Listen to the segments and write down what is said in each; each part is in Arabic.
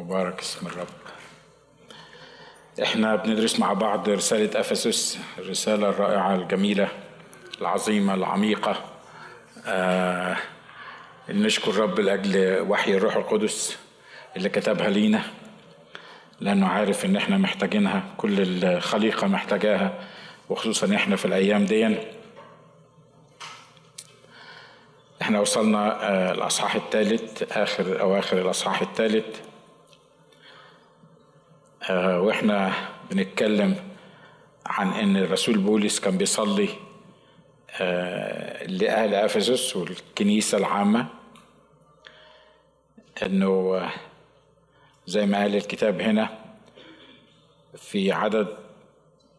مبارك اسم الرب. إحنا بندرس مع بعض رسالة أفسس الرسالة الرائعة الجميلة العظيمة العميقة. آه نشكر الرب لأجل وحي الروح القدس اللي كتبها لينا لأنه عارف إن إحنا محتاجينها كل الخليقة محتاجاها وخصوصا إحنا في الأيام دي إحنا وصلنا آه الأصحاح الثالث آخر أواخر الأصحاح الثالث. وإحنا بنتكلم عن إن الرسول بولس كان بيصلي آه لأهل إفسس والكنيسة العامة إنه زي ما قال الكتاب هنا في عدد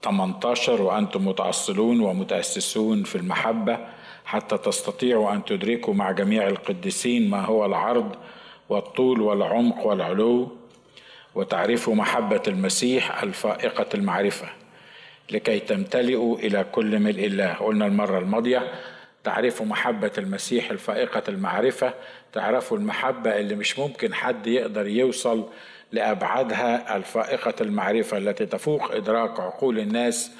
18 وأنتم متاصلون ومتأسسون في المحبة حتى تستطيعوا أن تدركوا مع جميع القديسين ما هو العرض والطول والعمق والعلو. وتعرفوا محبة المسيح الفائقة المعرفة لكي تمتلئوا إلى كل ملء الله. قلنا المرة الماضية تعرفوا محبة المسيح الفائقة المعرفة. تعرفوا المحبة اللي مش ممكن حد يقدر يوصل لأبعادها الفائقة المعرفة التي تفوق إدراك عقول الناس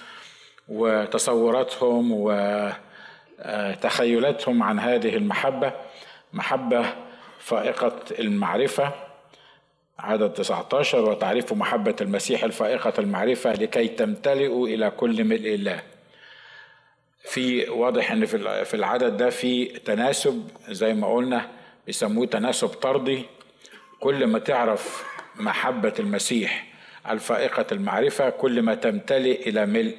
وتصوراتهم وتخيلاتهم عن هذه المحبة. محبة فائقة المعرفة. عدد 19 وتعرفوا محبة المسيح الفائقة المعرفة لكي تمتلئوا إلى كل ملء الله. في واضح إن في في العدد ده في تناسب زي ما قلنا بيسموه تناسب طردي. كل ما تعرف محبة المسيح الفائقة المعرفة كل ما تمتلئ إلى ملء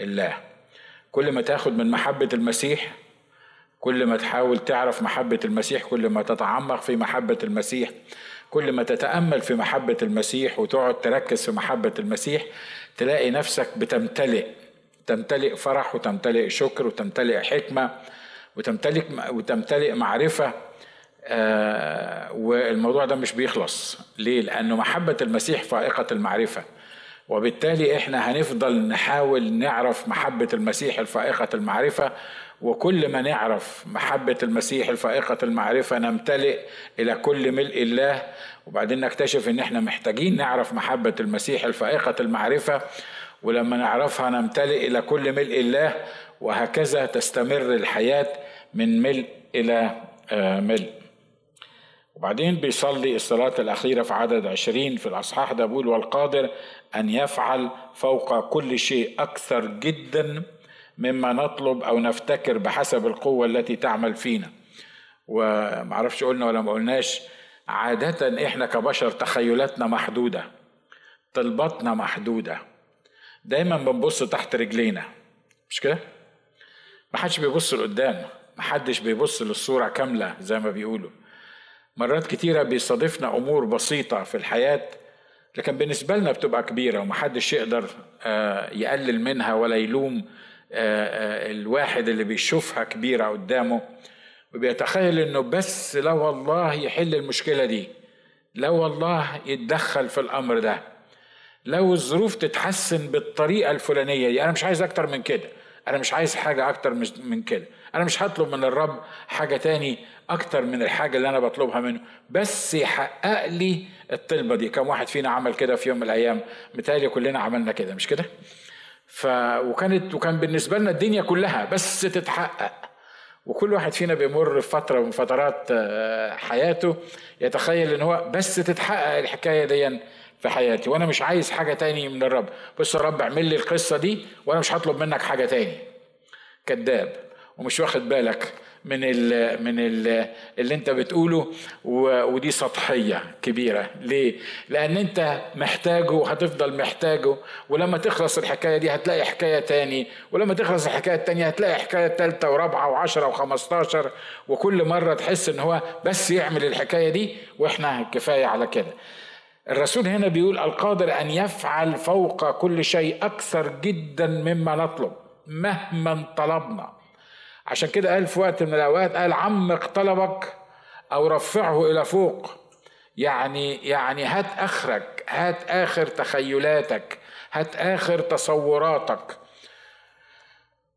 الله. كل ما تاخد من محبة المسيح كل ما تحاول تعرف محبة المسيح كل ما تتعمق في محبة المسيح كل ما تتأمل في محبة المسيح وتقعد تركز في محبة المسيح تلاقي نفسك بتمتلئ تمتلئ فرح وتمتلئ شكر وتمتلئ حكمة وتمتلئ وتمتلئ معرفة آه والموضوع ده مش بيخلص. ليه؟ لأنه محبة المسيح فائقة المعرفة. وبالتالي إحنا هنفضل نحاول نعرف محبة المسيح الفائقة المعرفة وكل ما نعرف محبة المسيح الفائقة المعرفة نمتلئ إلى كل ملء الله وبعدين نكتشف إن إحنا محتاجين نعرف محبة المسيح الفائقة المعرفة ولما نعرفها نمتلئ إلى كل ملء الله وهكذا تستمر الحياة من ملء إلى ملء. وبعدين بيصلي الصلاة الأخيرة في عدد عشرين في الأصحاح ده بيقول والقادر أن يفعل فوق كل شيء أكثر جدا مما نطلب أو نفتكر بحسب القوة التي تعمل فينا. ومعرفش قلنا ولا ما قلناش عادة إحنا كبشر تخيلاتنا محدودة طلباتنا محدودة. دايما بنبص تحت رجلينا مش كده؟ محدش بيبص لقدام محدش بيبص للصورة كاملة زي ما بيقولوا. مرات كتيرة بيصادفنا أمور بسيطة في الحياة لكن بالنسبة لنا بتبقى كبيرة ومحدش يقدر يقلل منها ولا يلوم الواحد اللي بيشوفها كبيرة قدامه. وبيتخيل إنه بس لو الله يحل المشكلة دي. لو الله يتدخل في الأمر ده. لو الظروف تتحسن بالطريقة الفلانية دي أنا مش عايز أكتر من كده. أنا مش عايز حاجة أكتر من كده. أنا مش هطلب من الرب حاجة تاني أكتر من الحاجة اللي أنا بطلبها منه. بس يحقق لي الطلبة دي. كم واحد فينا عمل كده في يوم من الأيام؟ متهيألي كلنا عملنا كده مش كده؟ ف وكانت وكان بالنسبة لنا الدنيا كلها بس تتحقق. وكل واحد فينا بيمر في فترة من فترات حياته يتخيل إن هو بس تتحقق الحكاية دي في حياتي وأنا مش عايز حاجة تاني من الرب. بص يا رب اعمل لي القصة دي وأنا مش هطلب منك حاجة تاني. كذاب ومش واخد بالك من ال من ال اللي انت بتقوله ودي سطحية كبيرة. ليه؟ لأن انت محتاجه وهتفضل محتاجه ولما تخلص الحكاية دي هتلاقي حكاية تاني ولما تخلص الحكاية التانية هتلاقي حكاية تالتة ورابعة وعشرة وخمستاشر وكل مرة تحس إن هو بس يعمل الحكاية دي وإحنا كفاية على كده. الرسول هنا بيقول القادر أن يفعل فوق كل شيء أكثر جدا مما نطلب مهما طلبنا. عشان كده قال في وقت من الأوقات قال عمق طلبك أو رفعه إلى فوق. يعني يعني هات آخرك هات آخر تخيلاتك هات آخر تصوراتك.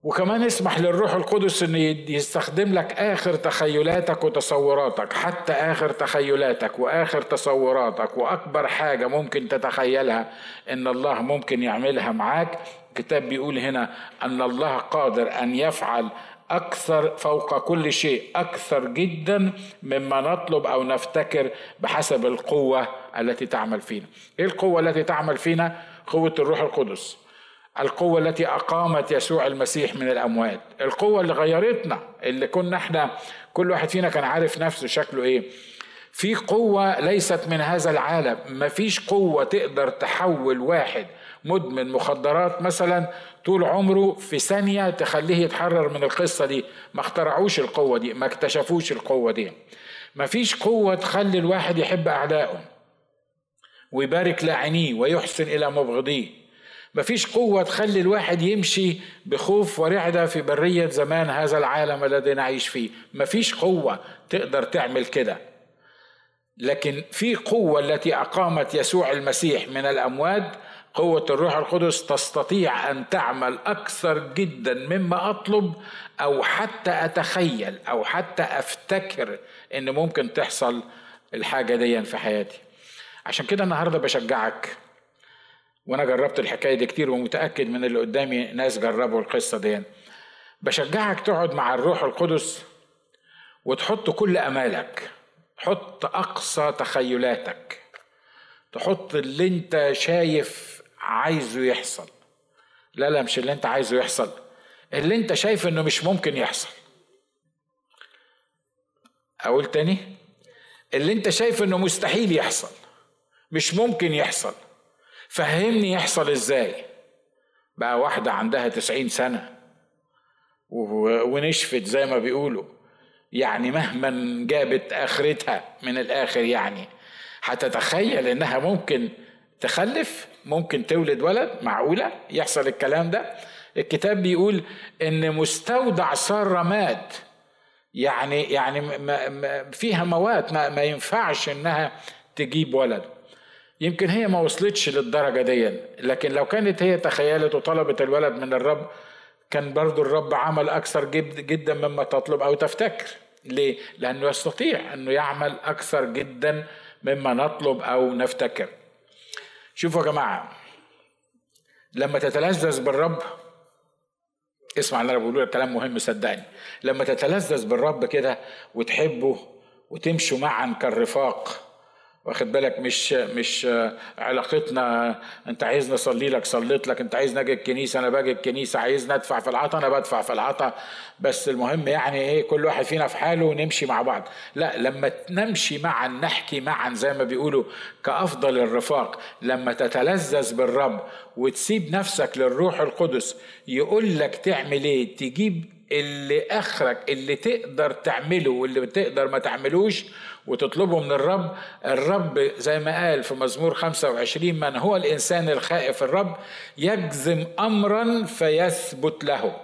وكمان اسمح للروح القدس إن يستخدم لك آخر تخيلاتك وتصوراتك حتى آخر تخيلاتك وآخر تصوراتك. وأكبر حاجة ممكن تتخيلها إن الله ممكن يعملها معاك. الكتاب بيقول هنا أن الله قادر أن يفعل أكثر فوق كل شيء أكثر جدا مما نطلب أو نفتكر بحسب القوة التي تعمل فينا. إيه القوة التي تعمل فينا؟ قوة الروح القدس. القوة التي أقامت يسوع المسيح من الأموات. القوة اللي غيرتنا اللي كنا إحنا كل واحد فينا كان عارف نفسه شكله إيه؟ في قوة ليست من هذا العالم. مفيش قوة تقدر تحول واحد مدمن مخدرات مثلا طول عمره في ثانية تخليه يتحرر من القصة دي. ما اخترعوش القوة دي ما اكتشفوش القوة دي. مفيش قوة تخلي الواحد يحب أعدائه ويبارك لاعنيه ويحسن إلى مبغضيه. مفيش قوة تخلي الواحد يمشي بخوف ورعدة في برية زمان هذا العالم الذي نعيش فيه. مفيش قوة تقدر تعمل كده. لكن في قوة التي أقامت يسوع المسيح من الأموات قوة الروح القدس تستطيع أن تعمل أكثر جدا مما أطلب أو حتى أتخيل أو حتى أفتكر إن ممكن تحصل الحاجة دي في حياتي. عشان كده النهاردة بشجعك وأنا جربت الحكاية دي كتير ومتأكد من اللي قدامي ناس جربوا القصة دي. بشجعك تقعد مع الروح القدس وتحط كل أمالك حط أقصى تخيلاتك. تحط اللي أنت شايف عايزه يحصل. لا لا مش اللي أنت عايزه يحصل. اللي أنت شايف إنه مش ممكن يحصل. أقول تاني. اللي أنت شايف إنه مستحيل يحصل مش ممكن يحصل. فهمني يحصل إزاي. بقى واحدة عندها تسعين سنة ونشفت زي ما بيقولوا. يعني مهما جابت آخرتها من الآخر يعني. هتتخيل إنها ممكن تخلف ممكن تولد ولد معقولة يحصل الكلام ده؟ الكتاب بيقول إن مستودع سارة مات. يعني يعني فيها موات ما, ما ينفعش إنها تجيب ولد. يمكن هي ما وصلتش للدرجة دي لكن لو كانت هي تخيلت وطلبت الولد من الرب كان برضو الرب عمل أكثر جدا مما تطلب أو تفتكر. ليه؟ لأنه يستطيع أنه يعمل أكثر جدا مما نطلب أو نفتكر. شوفوا يا جماعة لما تتلذذ بالرب اسمع اللي أنا بقوله كلام مهم صدقني. لما تتلذذ بالرب كده وتحبه وتمشوا معا كالرفاق واخد بالك؟ مش مش علاقتنا انت عايزني اصلي لك صليت لك انت عايزني أجي الكنيسة أنا باجي الكنيسة عايزني ادفع في العطا أنا بدفع في العطا. بس المهم يعني إيه كل واحد فينا في حاله ونمشي مع بعض. لا لما نمشي معا نحكي معا زي ما بيقولوا كأفضل الرفاق لما تتلذذ بالرب وتسيب نفسك للروح القدس يقول لك تعمل إيه؟ تجيب اللي آخرك اللي تقدر تعمله واللي تقدر ما تعملوش وتطلبه من الرب. الرب زي ما قال في مزمور 25 من هو الإنسان الخائف؟ الرب يجزم أمرا فيثبت له.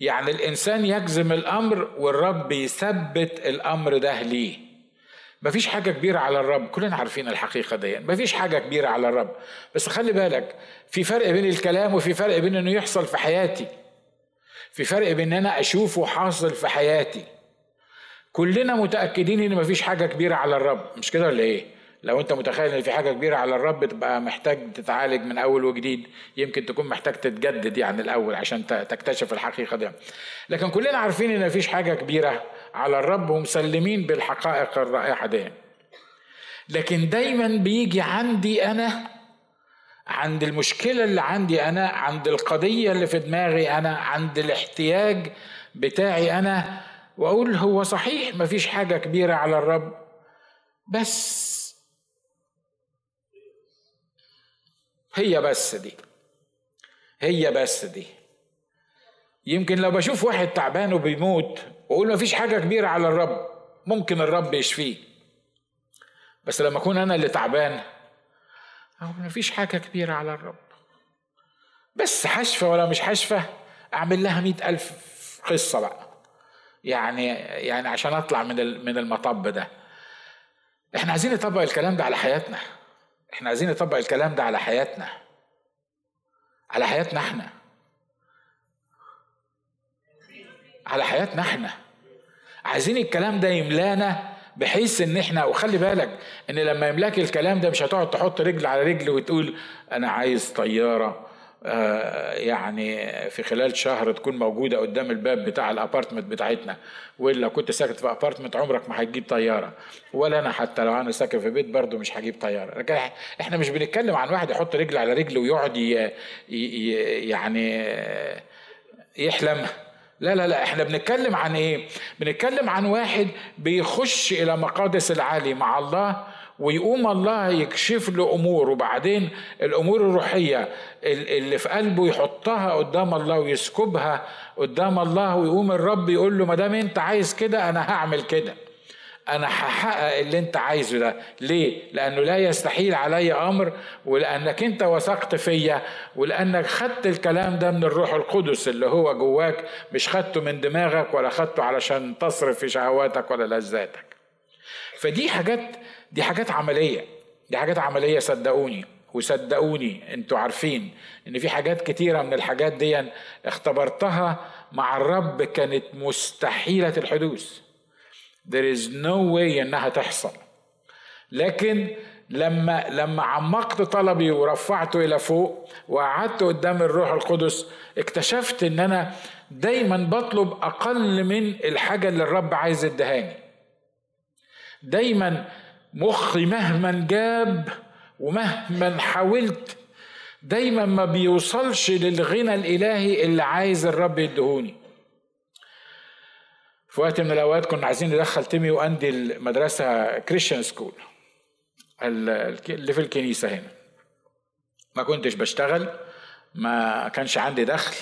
يعني الإنسان يجزم الأمر والرب يثبت الأمر ده ليه. مفيش حاجة كبيرة على الرب. كلنا عارفين الحقيقة دي مفيش حاجة كبيرة على الرب. بس خلي بالك في فرق بين الكلام وفي فرق بين إنه يحصل في حياتي. في فرق بين إن أنا أشوفه حاصل في حياتي. كلنا متأكدين إن مفيش حاجة كبيرة على الرب. مش كده ولا إيه؟ لو أنت متخيل إن في حاجة كبيرة على الرب تبقى محتاج تتعالج من أول وجديد. يمكن تكون محتاج تتجدد يعني الأول عشان تكتشف الحقيقة دي. لكن كلنا عارفين إن مفيش حاجة كبيرة على الرب ومسلمين بالحقائق الرائعة دي. لكن دايما بيجي عندي أنا عند المشكلة اللي عندي أنا عند القضية اللي في دماغي أنا عند الاحتياج بتاعي أنا وأقول هو صحيح مفيش حاجة كبيرة على الرب بس هي بس دي هي بس دي. يمكن لو بشوف واحد تعبان وبيموت وأقول مفيش حاجة كبيرة على الرب ممكن الرب يشفيه. بس لما أكون أنا اللي تعبان أقول مفيش حاجة كبيرة على الرب. بس حشفة ولا مش حشفة أعمل لها مئة ألف قصة بقى. يعني يعني عشان اطلع من من المطب ده. إحنا عايزين نطبق الكلام ده على حياتنا. إحنا عايزين نطبق الكلام ده على حياتنا. على حياتنا إحنا. على حياتنا إحنا. عايزين الكلام ده يملانا بحيث ان إحنا وخلي بالك ان لما يملاك الكلام ده مش هتقعد تحط رجل على رجل وتقول أنا عايز طيارة يعني في خلال شهر تكون موجودة قدام الباب بتاع ال apartment بتاعتنا وإلا كنت ساكن في apartment عمرك ما هتجيب طيارة. ولا أنا حتى لو أنا ساكن في بيت برضه مش هجيب طيارة. لكن إحنا مش بنتكلم عن واحد يحط رجل على رجل ويقعد يعني يحلم. لا لا لا إحنا بنتكلم عن إيه؟ بنتكلم عن واحد بيخش إلى مقادس العالي مع الله ويقوم الله يكشف له أمور. وبعدين الأمور الروحية اللي في قلبه يحطها قدام الله ويسكبها قدام الله ويقوم الرب يقول له ما دام أنت عايز كده أنا هعمل كده. أنا هحقق اللي أنت عايزه ده. ليه؟ لأنه لا يستحيل علي أمر ولأنك أنت وثقت فيا ولأنك خدت الكلام ده من الروح القدس اللي هو جواك. مش خدته من دماغك ولا خدته علشان تصرف في شهواتك ولا لذاتك. فدي حاجات دي حاجات عملية. دي حاجات عملية صدقوني. وصدقوني أنتوا عارفين ان في حاجات كتيرة من الحاجات دي اختبرتها مع الرب كانت مستحيلة الحدوث. There is no way انها تحصل. لكن لما لما عمقت طلبي ورفعته إلى فوق وقعدت قدام الروح القدس اكتشفت إن أنا دايما بطلب أقل من الحاجة اللي الرب عايز يدهاني دايما مخي مهما جاب ومهما حاولت دايما ما بيوصلش للغنى الإلهي اللي عايز الرب يدهوني. في وقت من الأوقات كنا عايزين ندخل تيمي وأندي المدرسة Christian school اللي في الكنيسة هنا. ما كنتش بشتغل ما كانش عندي دخل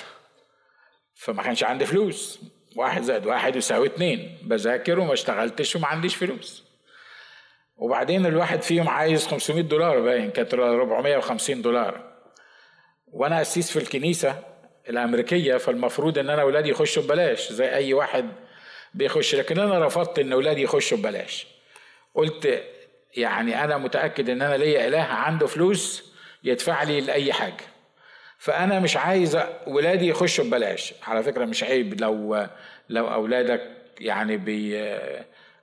فما كانش عندي فلوس. واحد زائد واحد يساوي اتنين بذاكر وما اشتغلتش وما عنديش فلوس. وبعدين الواحد فيهم عايز 500 دولار باين كانت 450 دولار. وأنا قسيس في الكنيسة الأمريكية فالمفروض إن أنا اولادي يخشوا ببلاش زي أي واحد بيخش. لكن أنا رفضت إن اولادي يخشوا ببلاش. قلت يعني أنا متأكد إن أنا ليا إله عنده فلوس يدفع لي لأي حاجة. فأنا مش عايز ولادي يخشوا ببلاش. على فكرة مش عيب لو لو أولادك يعني بي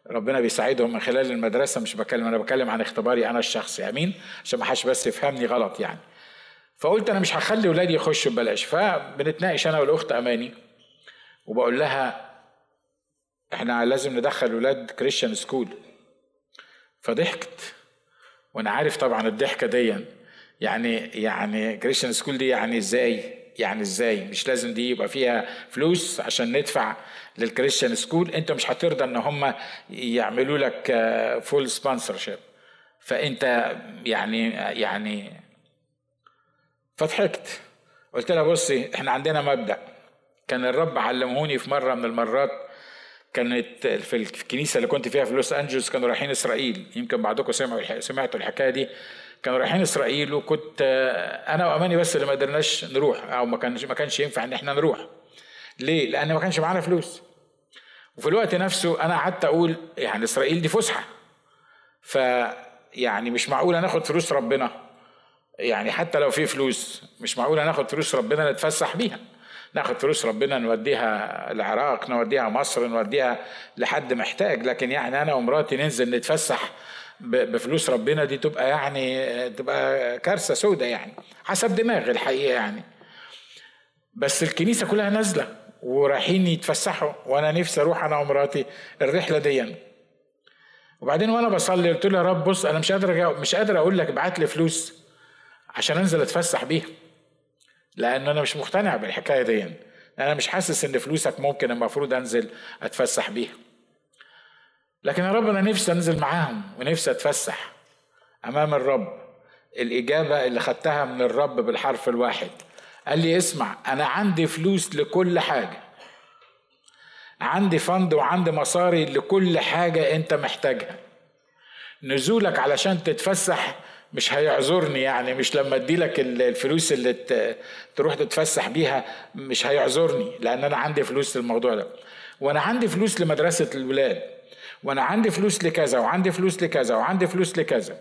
ربنا بيساعدهم من خلال المدرسة مش بكلم أنا بكلم عن اختباري أنا الشخصي آمين؟ عشان ما حدش بس يفهمني غلط يعني. فقلت أنا مش هخلي ولادي يخشوا ببلاش فبنتناقش أنا والأخت أماني وبقول لها إحنا لازم ندخل ولاد Christian school فضحكت وأنا عارف طبعا الضحكة دي يعني يعني Christian school دي يعني إزاي؟ يعني إزاي؟ مش لازم دي يبقى فيها فلوس عشان ندفع لل Christian school انت مش هترضى إن هم يعملوا لك full sponsorship فأنت يعني يعني فضحكت. قلت لها بصي إحنا عندنا مبدأ. كان الرب علمهولي في مرة من المرات كانت في الكنيسة اللي كنت فيها في لوس أنجلوس كانوا رايحين إسرائيل. يمكن بعضكم سمعوا سمعتوا الحكاية دي. كانوا رايحين إسرائيل وكنت أنا وأماني بس اللي ما قدرناش نروح أو ما كانش ما كانش ينفع إن إحنا نروح. ليه؟ لأن ما كانش معانا فلوس. وفي الوقت نفسه أنا قعدت أقول يعني إسرائيل دي فسحة. ف يعني مش معقول ناخد فلوس ربنا. يعني حتى لو في فلوس مش معقول ناخد فلوس ربنا نتفسح بيها. ناخد فلوس ربنا نوديها العراق نوديها مصر نوديها لحد محتاج. لكن يعني أنا ومراتي ننزل نتفسح بفلوس ربنا دي تبقى يعني تبقى كارثة سودة يعني حسب دماغ الحقيقة يعني. بس الكنيسة كلها نازلة ورايحين يتفسحوا وأنا نفسي أروح أنا ومراتي الرحلة دي. وبعدين وأنا بصلي قلت له يا رب بص أنا مش قادر مش قادر أقول لك ابعت لي فلوس عشان أنزل أتفسح بيها لأن أنا مش مقتنع بالحكاية دي. أنا مش حاسس إن فلوسك ممكن المفروض أنزل أتفسح بيها. لكن يا رب أنا نفسي أنزل معاهم ونفسي أتفسح أمام الرب. الإجابة اللي خدتها من الرب بالحرف الواحد. قال لي اسمع أنا عندي فلوس لكل حاجة. عندي فند وعندي مصاري لكل حاجة أنت محتاجها. نزولك علشان تتفسح مش هيعذرني يعني مش لما أديلك الفلوس اللي تروح تتفسح بيها مش هيعذرني لأن أنا عندي فلوس للموضوع ده. وأنا عندي فلوس لمدرسة الولاد. وأنا عندي فلوس لكذا وعندي فلوس لكذا وعندي فلوس لكذا.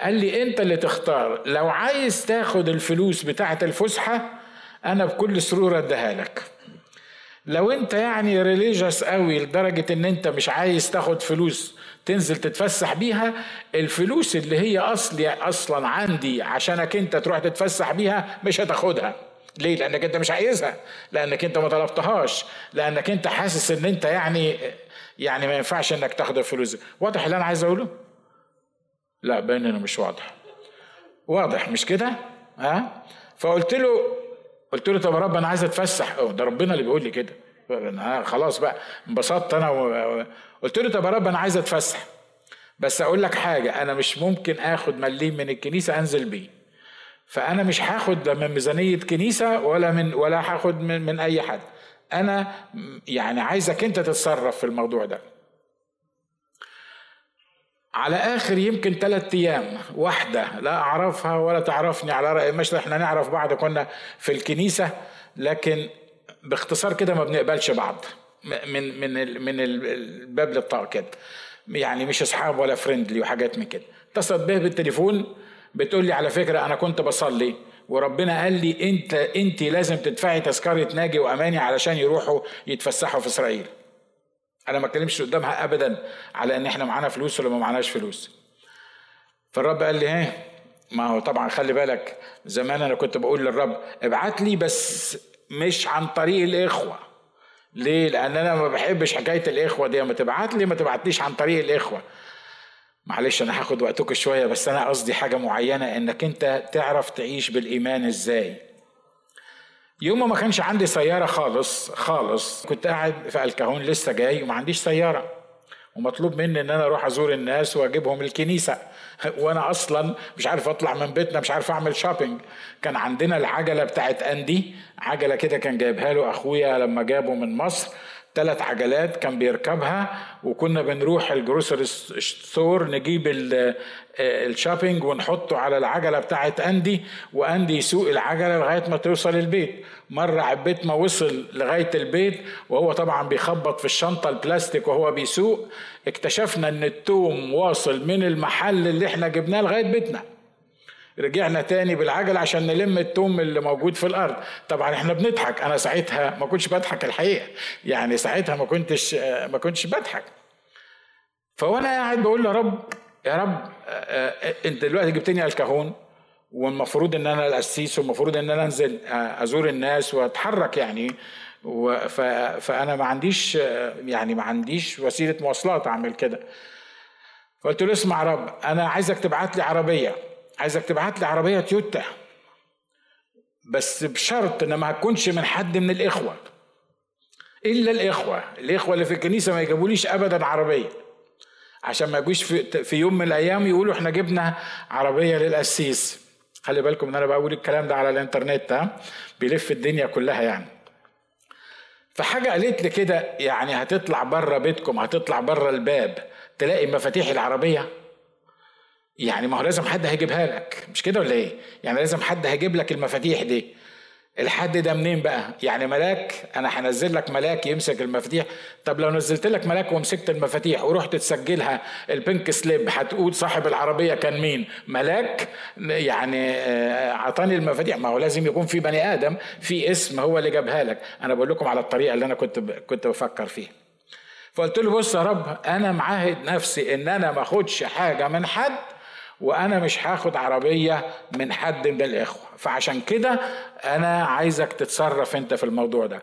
قال لي انت اللي تختار. لو عايز تاخد الفلوس بتاعه الفسحة أنا بكل سرور اديها لك. لو انت يعني ريليجيوس قوي لدرجة ان انت مش عايز تاخد فلوس تنزل تتفسح بيها الفلوس اللي هي اصلي أصلا عندي عشانك انت تروح تتفسح بيها مش هتاخدها. ليه؟ لأنك انت مش عايزها. لأنك انت ما طلبتهاش. لأنك انت حاسس ان انت يعني يعني ما ينفعش انك تاخد الفلوس دي. واضح اللي أنا عايز اقوله؟ لا باين انه مش واضح. واضح مش كده؟ ها؟ فقلت له قلت له طب يا رب أنا عايز اتفسح. ده ربنا اللي بيقول لي كده. أنا خلاص بقى انبسطت أنا و... قلت له طب يا رب أنا عايز اتفسح. بس أقول لك حاجة أنا مش ممكن اخد مليم من الكنيسة انزل بيه. فانا مش هاخد من ميزانية كنيسة ولا من ولا هاخد من, من اي حد. أنا يعني عايزك أنت تتصرف في الموضوع ده. على آخر يمكن ثلاثة أيام واحدة لا أعرفها ولا تعرفني على رأي مش إحنا نعرف بعض كنا في الكنيسة لكن باختصار كده ما بنقبلش بعض. من من من الباب للطاق كده يعني مش أصحاب ولا فريندلي وحاجات من كده. اتصلت به بالتليفون بتقول لي على فكرة أنا كنت بصلي. وربنا قال لي انت انت لازم تدفعي تذكرة ناجي وأماني علشان يروحوا يتفسحوا في إسرائيل. أنا ما أتكلمش قدامها ابدا على إن إحنا معانا فلوس ولا ما معناش فلوس. فالرب قال لي ها ما هو طبعا خلي بالك زمان أنا كنت بقول للرب ابعت لي بس مش عن طريق الإخوة. ليه؟ لأن أنا ما بحبش حكاية الإخوة دي. ما تبعت لي ما تبعتليش عن طريق الإخوة. معلش أنا هاخد وقتك شوية بس أنا قصدي حاجة معينة إنك أنت تعرف تعيش بالإيمان إزاي. يوم ما كانش عندي سيارة خالص خالص كنت قاعد في الكهون لسه جاي وما عنديش سيارة. ومطلوب مني إن أنا أروح أزور الناس وأجيبهم الكنيسة. وأنا أصلا مش عارف أطلع من بيتنا مش عارف أعمل شوبينج كان عندنا العجلة بتاعت أندي عجلة كده كان جايبها له أخويا لما جابه من مصر. ثلاث عجلات كان بيركبها وكنا بنروح ال grocery store نجيب ال shopping ونحطه على العجلة بتاعت أندي وأندي يسوق العجلة لغاية ما توصل البيت. مرة عبيت ما وصل لغاية البيت وهو طبعا بيخبط في الشنطة البلاستيك وهو بيسوق. اكتشفنا إن التوم واصل من المحل اللي إحنا جبناه لغاية بيتنا. رجعنا تاني بالعجل عشان نلم التوم اللي موجود في الأرض. طبعا إحنا بنضحك. أنا ساعتها ما كنتش بضحك الحقيقة. يعني ساعتها ما كنتش ما كنتش بضحك. فوأنا قاعد بقول يا رب يا رب أنت دلوقتي جبتني على الكهون والمفروض إن أنا القسيس والمفروض إن أنا أنزل أزور الناس وأتحرك يعني. فأنا ما عنديش يعني ما عنديش وسيلة مواصلات أعمل كده. قلت له اسمع يا رب أنا عايزك تبعت لي عربية. عايزك تبعت لي عربية تويوتا. بس بشرط إن ما هتكونش من حد من الإخوة. إلا الإخوة. الإخوة اللي في الكنيسة ما يجيبوليش ابدا عربية. عشان ما يجوش في, في يوم من الأيام يقولوا إحنا جبنا عربية للقسيس. خلي بالكم إن أنا بقول الكلام ده على الإنترنت ها؟ بيلف الدنيا كلها يعني. فحاجة قالت لي كده يعني هتطلع بره بيتكم هتطلع بره الباب تلاقي مفاتيح العربية. يعني ما هو لازم حد هيجيبها لك. مش كده ولا إيه؟ يعني لازم حد هيجيب لك المفاتيح دي. الحد ده منين بقى؟ يعني ملاك أنا هنزل لك ملاك يمسك المفاتيح. طب لو نزلت لك ملاك ومسكت المفاتيح ورحت تسجلها البنك سليب هتقول صاحب العربية كان مين؟ ملاك؟ يعني أعطاني المفاتيح. ما هو لازم يكون في بني آدم في اسم هو اللي جابها لك. أنا بقول لكم على الطريقة اللي أنا كنت كنت بفكر فيها. فقلت له بص يا رب أنا معاهد نفسي إن أنا ما أخدش حاجة من حد وأنا مش هاخد عربية من حد من الإخوة. فعشان كده أنا عايزك تتصرف أنت في الموضوع ده.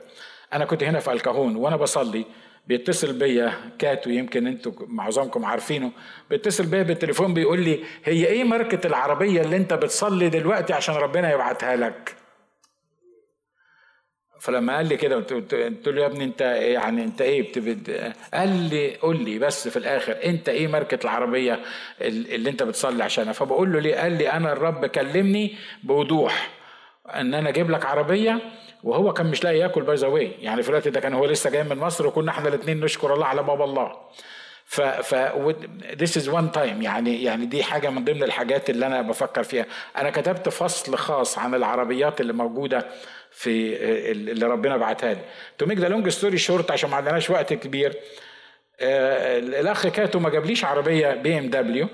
أنا كنت هنا في الكهون وأنا بصلي بيتصل بيا كاتو يمكن أنتوا معظمكم عارفينه بيتصل بيا بالتليفون بيقول لي هي إيه ماركة العربية اللي أنت بتصلي دلوقتي عشان ربنا يبعتها لك؟ فلما قال لي كده قلت له يا ابني انت يعني انت إيه بتبد؟ قال لي قول لي بس في الآخر انت إيه ماركة العربية اللي انت بتصلي عشانها؟ فبقول له ليه؟ قال لي أنا الرب كلمني بوضوح إن أنا أجيب لك عربية وهو كان مش لاقي ياكل by the يعني في الوقت ده كان هو لسه جاي من مصر وكنا إحنا الاثنين نشكر الله على باب الله. ف ف this is one time. يعني يعني دي حاجة من ضمن الحاجات اللي أنا بفكر فيها. أنا كتبت فصل خاص عن العربيات اللي موجودة في اللي ربنا بعتها لي. to make the long story short عشان ما عندناش وقت كبير آه، الأخ كاتو ما جابليش عربية بي ام دبليو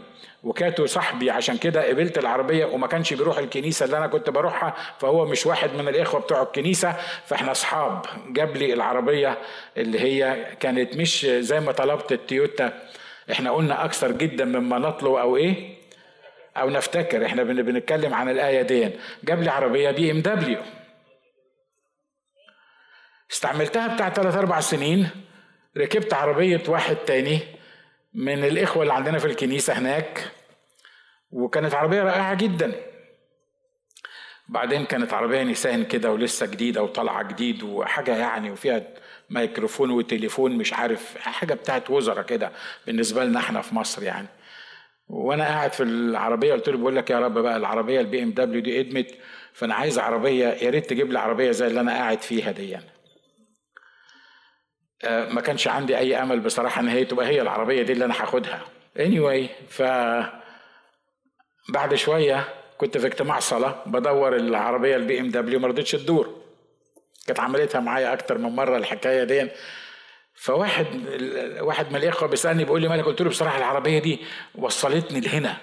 وكاتو صاحبي عشان كده قبلت العربية وما كانش بيروح الكنيسة اللي أنا كنت بروحها فهو مش واحد من الإخوة بتوع الكنيسة. فإحنا أصحاب جاب لي العربية اللي هي كانت مش زي ما طلبت التويوتا إحنا قلنا أكثر جدا مما نطلب أو إيه؟ أو نفتكر. إحنا بنتكلم عن الآية دي. جاب لي عربية بي ام دبليو استعملتها بتاع ثلاث أربع سنين. ركبت عربية واحد تاني من الإخوة اللي عندنا في الكنيسة هناك. وكانت عربية رائعة جدا. بعدين كانت عربية نيسان كده ولسه جديدة وطالعة جديد وحاجة يعني وفيها ميكروفون وتليفون مش عارف حاجة بتاعت وزراء كده بالنسبة لنا إحنا في مصر يعني. وأنا قاعد في العربية قلت له بقول لك يا رب بقى العربية البي إم دبليو دي قدمت فأنا عايز عربية يا ريت تجيب لي عربية زي اللي أنا قاعد فيها دي يعني. ما كانش عندي أي أمل بصراحة إن هي تبقى هي العربية دي اللي أنا هاخدها. Anyway ف بعد شوية كنت في اجتماع صلاة بدور العربية البي ام دبليو ما رضتش تدور. كانت عملتها معايا أكتر من مرة الحكاية دي. فواحد واحد من الاخوه بيسألني بيقول لي مالك؟ قلت له بصراحة العربية دي وصلتني لهنا.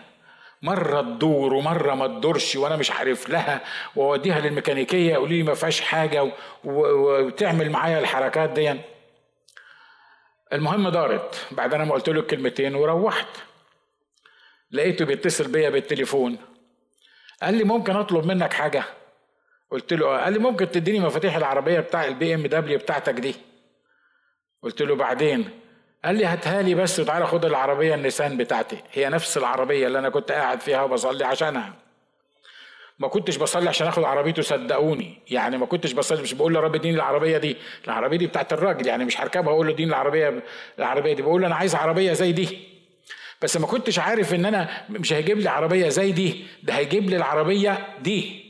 مرة تدور ومرة ما تدورش وأنا مش عارف لها وأوديها للميكانيكية يقولوا لي ما فيهاش حاجة وتعمل معايا الحركات دي. المهم دارت. بعد أنا ما قلت له الكلمتين وروحت. لقيته بيتصل بيا بالتليفون. قال لي ممكن أطلب منك حاجة؟ قلت له قال لي ممكن تديني مفاتيح العربية بتاع البي ام دبليو بتاعتك دي. قلت له بعدين؟ قال لي هاتها لي بس وتعالى خد العربية النيسان بتاعتي. هي نفس العربية اللي أنا كنت قاعد فيها وبصلي عشانها. ما كنتش بصلي عشان آخد عربيته صدقوني. يعني ما كنتش بصلي مش بقول له رب اديني العربية دي. العربية دي بتاعت الراجل يعني مش هركبها أقول له اديني العربية العربية دي. بقول له أنا عايز عربية زي دي. بس ما كنتش عارف إن أنا مش هيجيب لي عربية زي دي. ده هيجيب لي العربية دي.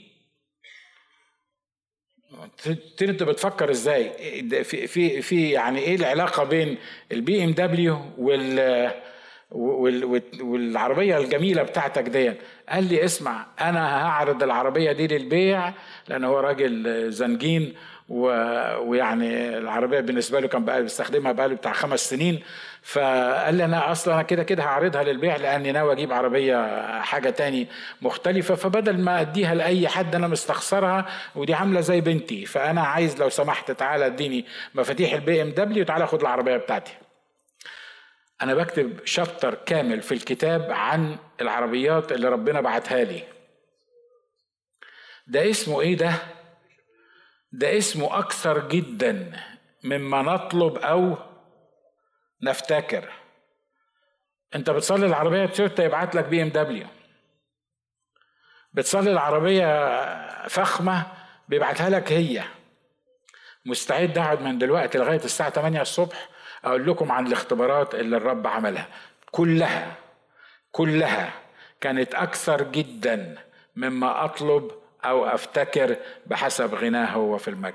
أنت بتفكر إزاي؟ في في في يعني إيه العلاقة بين البي ام دبليو وال والعربية الجميلة بتاعتك دي قال لي اسمع أنا هعرض العربية دي للبيع لأن هو راجل زنجين ويعني العربية بالنسبة له كان بقى بيستخدمها بقى بتاع خمس سنين. فقال لي أنا أصلا أنا كده كده هعرضها للبيع لأني ناوي أجيب عربية حاجة تاني مختلفة. فبدل ما أديها لأي حد أنا مستخسرها ودي عاملة زي بنتي. فأنا عايز لو سمحت تعالى اديني مفاتيح ال BMW تعالى خد العربية بتاعتي. أنا بكتب chapter كامل في الكتاب عن العربيات اللي ربنا بعتها لي. ده اسمه إيه ده؟ ده اسمه أكثر جدا مما نطلب أو نفتكر. أنت بتصلي العربية تويوتا يبعت لك BMW. بتصلي العربية فخمة بيبعتها لك هي. مستعد أقعد من دلوقتي لغاية الساعة 8 الصبح أقول لكم عن الاختبارات اللي الرب عملها. كلها كلها كانت أكثر جدا مما أطلب أو أفتكر بحسب غناه هو في المجد.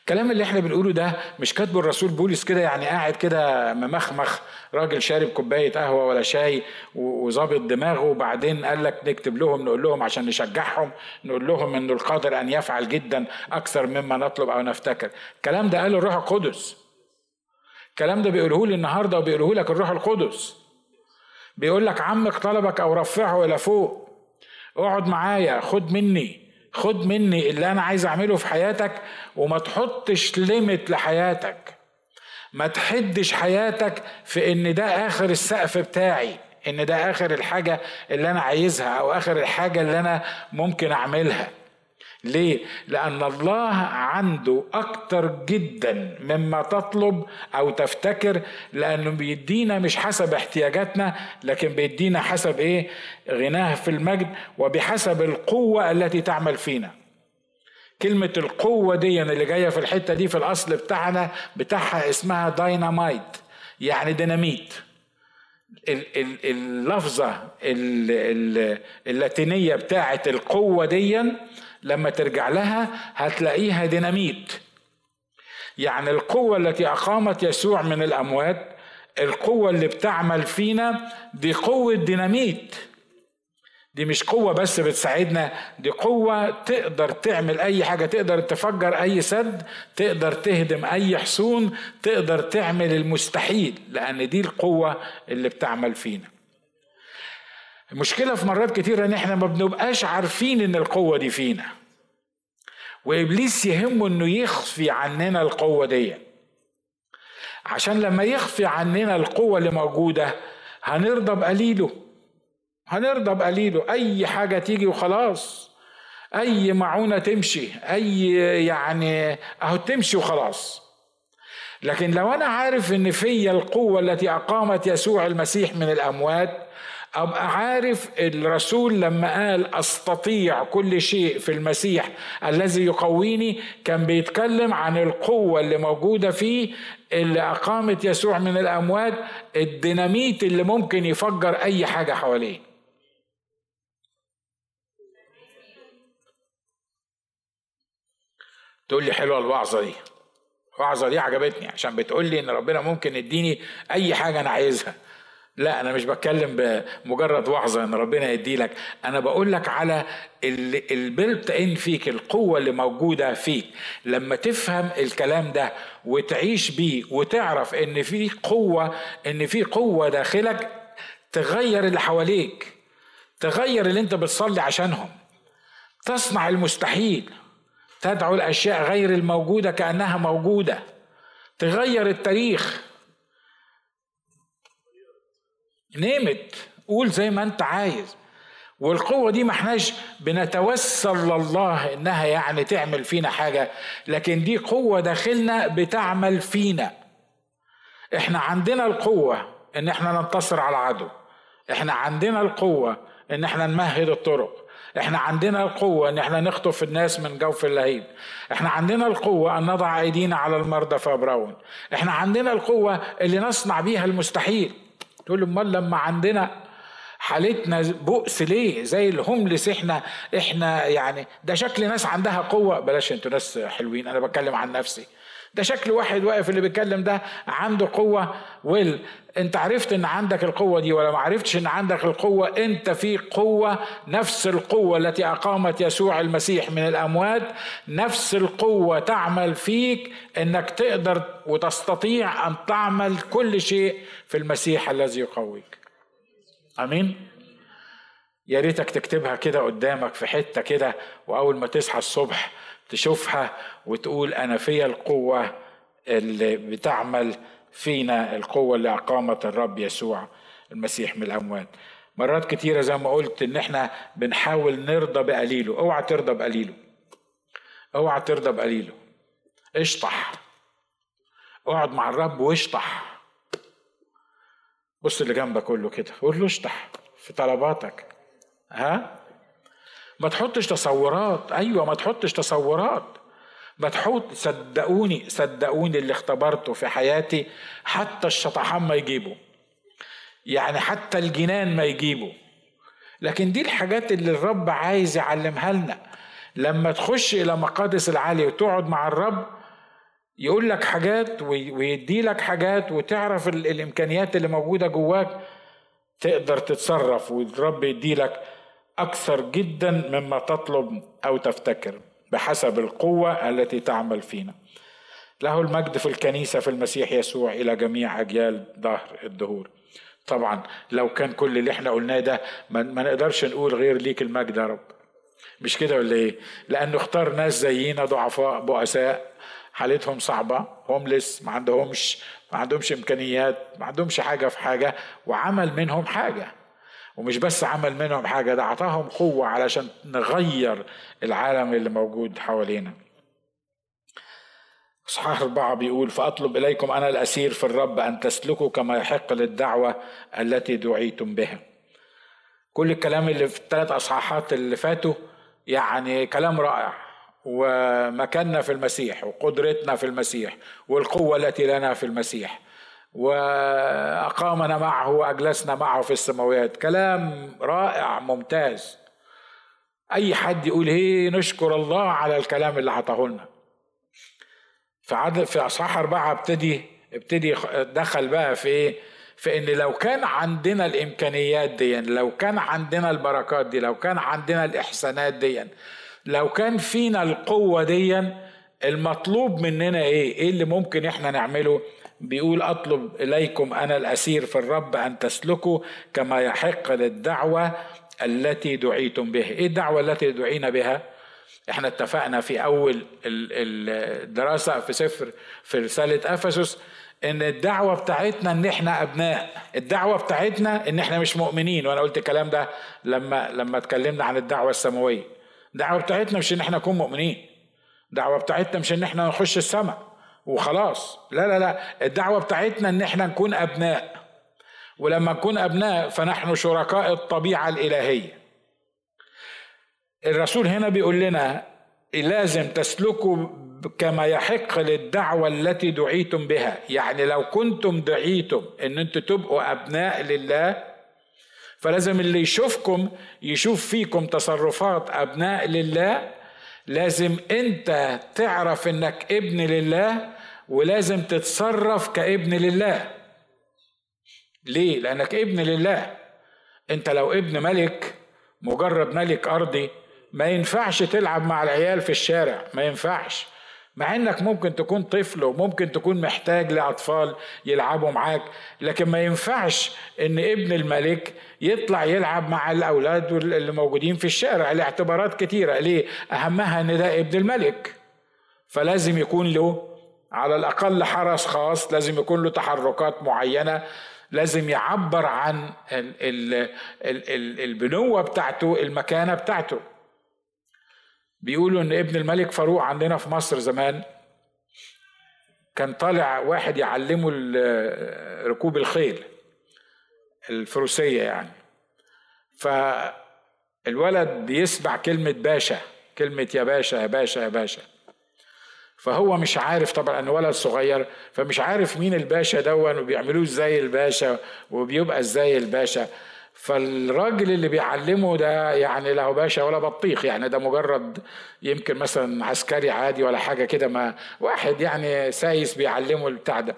الكلام اللي إحنا بنقوله ده مش كاتبه الرسول بولس كده يعني قاعد كده ممخمخ راجل شارب كوباية قهوة ولا شاي وظابط دماغه وبعدين قال لك نكتب لهم نقول لهم عشان نشجعهم نقول لهم إنه القادر أن يفعل جدا أكثر مما نطلب أو نفتكر. الكلام ده قاله الروح القدس. الكلام ده بيقوله لي النهارده وبيقوله لك الروح القدس. بيقول لك عمك طلبك أو رفعه إلى فوق. اقعد معايا خد مني خد مني اللي أنا عايز اعمله في حياتك وما تحطش ليميت لحياتك. ما تحدش حياتك في ان ده اخر السقف بتاعي ان ده اخر الحاجة اللي أنا عايزها أو اخر الحاجة اللي أنا ممكن اعملها. ليه؟ لأن الله عنده أكتر جدا مما تطلب أو تفتكر لأنه بيدينا مش حسب احتياجاتنا لكن بيدينا حسب إيه؟ غناه في المجد وبحسب القوة التي تعمل فينا. كلمة القوة دي اللي جاية في الحتة دي في الأصل بتاعنا بتاعها اسمها داينامايت يعني ديناميت. اللفظة اللاتينية بتاعت القوة دي لما ترجع لها هتلاقيها ديناميت. يعني القوة التي أقامت يسوع من الأموات القوة اللي بتعمل فينا دي قوة ديناميت. دي مش قوة بس بتساعدنا دي قوة تقدر تعمل أي حاجة تقدر تفجر أي سد تقدر تهدم أي حصون تقدر تعمل المستحيل لأن دي القوة اللي بتعمل فينا. المشكلة في مرات كتيرة إن إحنا ما بنبقاش عارفين إن القوة دي فينا. وإبليس يهمه إنه يخفي عننا القوة دي. عشان لما يخفي عننا القوة اللي موجودة هنرضى بقليله. هنرضى بقليله. أي حاجة تيجي وخلاص. أي معونة تمشي. أي يعني أهو تمشي وخلاص. لكن لو أنا عارف إن فيا القوة التي أقامت يسوع المسيح من الأموات أبقى عارف الرسول لما قال أستطيع كل شيء في المسيح الذي يقويني كان بيتكلم عن القوة اللي موجودة فيه اللي أقامت يسوع من الأموات الديناميت اللي ممكن يفجر أي حاجة حواليه. تقول لي حلوة الوعظة دي. الوعظة دي عجبتني عشان بتقول لي إن ربنا ممكن يديني أي حاجة أنا عايزها. لا أنا مش بتكلم بمجرد وعظه إن ربنا يدي لك. أنا بقول لك على البلت إن فيك القوة اللي موجودة فيك. لما تفهم الكلام ده وتعيش بيه وتعرف إن في قوة إن في قوة داخلك تغير اللي حواليك. تغير اللي أنت بتصلي عشانهم. تصنع المستحيل. تدعو الأشياء غير الموجودة كأنها موجودة. تغير التاريخ. نمت قول زي ما انت عايز. والقوة دي ما احناش بنتوسل لله انها يعني تعمل فينا حاجة. لكن دي قوة داخلنا بتعمل فينا. إحنا عندنا القوة ان إحنا ننتصر على العدو. إحنا عندنا القوة ان إحنا نمهد الطرق. إحنا عندنا القوة ان إحنا نخطف الناس من جوف اللهيب. إحنا عندنا القوة ان نضع ايدينا على المرضى فابرون إحنا عندنا القوة اللي نصنع بيها المستحيل. تقول امال لما عندنا حالتنا بؤس ليه؟ زي الهوملس إحنا إحنا يعني ده شكل ناس عندها قوة. بلاش أنتوا ناس حلوين أنا بتكلم عن نفسي. ده شكل واحد واقف اللي بيتكلم ده عنده قوة. ويل انت عرفت ان عندك القوة دي ولا ما عرفتش ان عندك القوة؟ انت في قوة نفس القوة التي أقامت يسوع المسيح من الأموات نفس القوة تعمل فيك إنك تقدر وتستطيع أن تعمل كل شيء في المسيح الذي يقويك. آمين؟ يا ريتك تكتبها كده قدامك في حتة كده وأول ما تصحى الصبح تشوفها وتقول أنا فيا القوة اللي بتعمل فينا القوة اللي أقامت الرب يسوع المسيح من الأموات. مرات كتيرة زي ما قلت إن إحنا بنحاول نرضى بقليله. أوعى ترضى بقليله. أوعى ترضى بقليله. اشطح. اقعد مع الرب واشطح. بص اللي جنبك كله كده. قول له اشطح في طلباتك. ها؟ ما تحطش تصورات. أيوه ما تحطش تصورات. ما تحط صدقوني صدقوني اللي اختبرته في حياتي حتى الشطحان ما يجيبوا يعني حتى الجنان ما يجيبوا لكن دي الحاجات اللي الرب عايز يعلمها لنا. لما تخش إلى مقادس العالي وتقعد مع الرب يقول لك حاجات ويدي لك حاجات وتعرف الإمكانيات اللي موجودة جواك تقدر تتصرف. والرب يدي لك أكثر جدا مما تطلب أو تفتكر بحسب القوة التي تعمل فينا. له المجد في الكنيسة في المسيح يسوع إلى جميع أجيال ظهر الدهور. طبعا لو كان كل اللي إحنا قلناه ده ما نقدرش نقول غير ليك المجد يا رب. مش كده ولا إيه؟ لأنه اختار ناس زينا ضعفاء بؤساء حالتهم صعبة هوملس ما عندهمش ما عندهمش إمكانيات ما عندهمش حاجة في حاجة وعمل منهم حاجة. ومش بس عمل منهم حاجة ده أعطاهم قوة علشان نغير العالم اللي موجود حوالينا. إصحاح أربعة بيقول فأطلب إليكم أنا الأسير في الرب أن تسلكوا كما يحق للدعوة التي دعيتم بها. كل الكلام اللي في الثلاث أصحاحات اللي فاتوا يعني كلام رائع. ومكاننا في المسيح وقدرتنا في المسيح والقوة التي لنا في المسيح. وأقامنا معه وأجلسنا معه في السماوات. كلام رائع ممتاز. أي حد يقول هي نشكر الله على الكلام اللي عطاه لنا. في عدد في أصحاح أربعة ابتدي ابتدي دخل بقى في إيه؟ فان لو كان عندنا الإمكانيات دي لو كان عندنا البركات دي لو كان عندنا الإحسانات دي لو كان فينا القوة دي المطلوب مننا إيه؟ إيه اللي ممكن إحنا نعمله؟ بيقول أطلب إليكم أنا الأسير في الرب أن تسلكوا كما يحق للدعوة التي دعيتم بها إيه الدعوة التي دعينا بها؟ إحنا اتفقنا في أول الدراسة في سفر في رسالة أفسس إن الدعوة بتاعتنا إن إحنا أبناء. الدعوة بتاعتنا إن إحنا مش مؤمنين. وأنا قلت الكلام ده لما لما اتكلمنا عن الدعوة السماوية. الدعوة بتاعتنا مش إن إحنا نكون مؤمنين. الدعوة بتاعتنا مش إن إحنا نخش السماء وخلاص. لا لا لا. الدعوة بتاعتنا إن إحنا نكون أبناء. ولما نكون أبناء فنحن شركاء الطبيعة الإلهية. الرسول هنا بيقول لنا لازم تسلكوا كما يحق للدعوة التي دعيتم بها. يعني لو كنتم دعيتم إن أنتم تبقوا أبناء لله فلازم اللي يشوفكم يشوف فيكم تصرفات أبناء لله لازم انت تعرف انك ابن لله ولازم تتصرف كابن لله. ليه؟ لأنك ابن لله. انت لو ابن ملك مجرد ملك أرضي ما ينفعش تلعب مع العيال في الشارع ما ينفعش. مع إنك ممكن تكون طفل وممكن تكون محتاج لأطفال يلعبوا معاك لكن ما ينفعش إن ابن الملك يطلع يلعب مع الأولاد اللي موجودين في الشارع لاعتبارات كتيرة. ليه؟ أهمها إن ده ابن الملك. فلازم يكون له على الأقل حرس خاص لازم يكون له تحركات معينة لازم يعبر عن البنوة بتاعته المكانة بتاعته. بيقولوا إن ابن الملك فاروق عندنا في مصر زمان كان طالع واحد يعلمه ركوب الخيل الفروسية يعني. فالولد بيسمع كلمة باشا كلمة يا باشا يا باشا يا باشا. فهو مش عارف طبعا انه ولد صغير فمش عارف مين الباشا دون وبيعملوه إزاي الباشا وبيبقى إزاي الباشا. فالراجل اللي بيعلمه ده يعني لا باشا ولا بطيخ يعني ده مجرد يمكن مثلا عسكري عادي ولا حاجة كده ما واحد يعني سايس بيعلمه البتاع ده.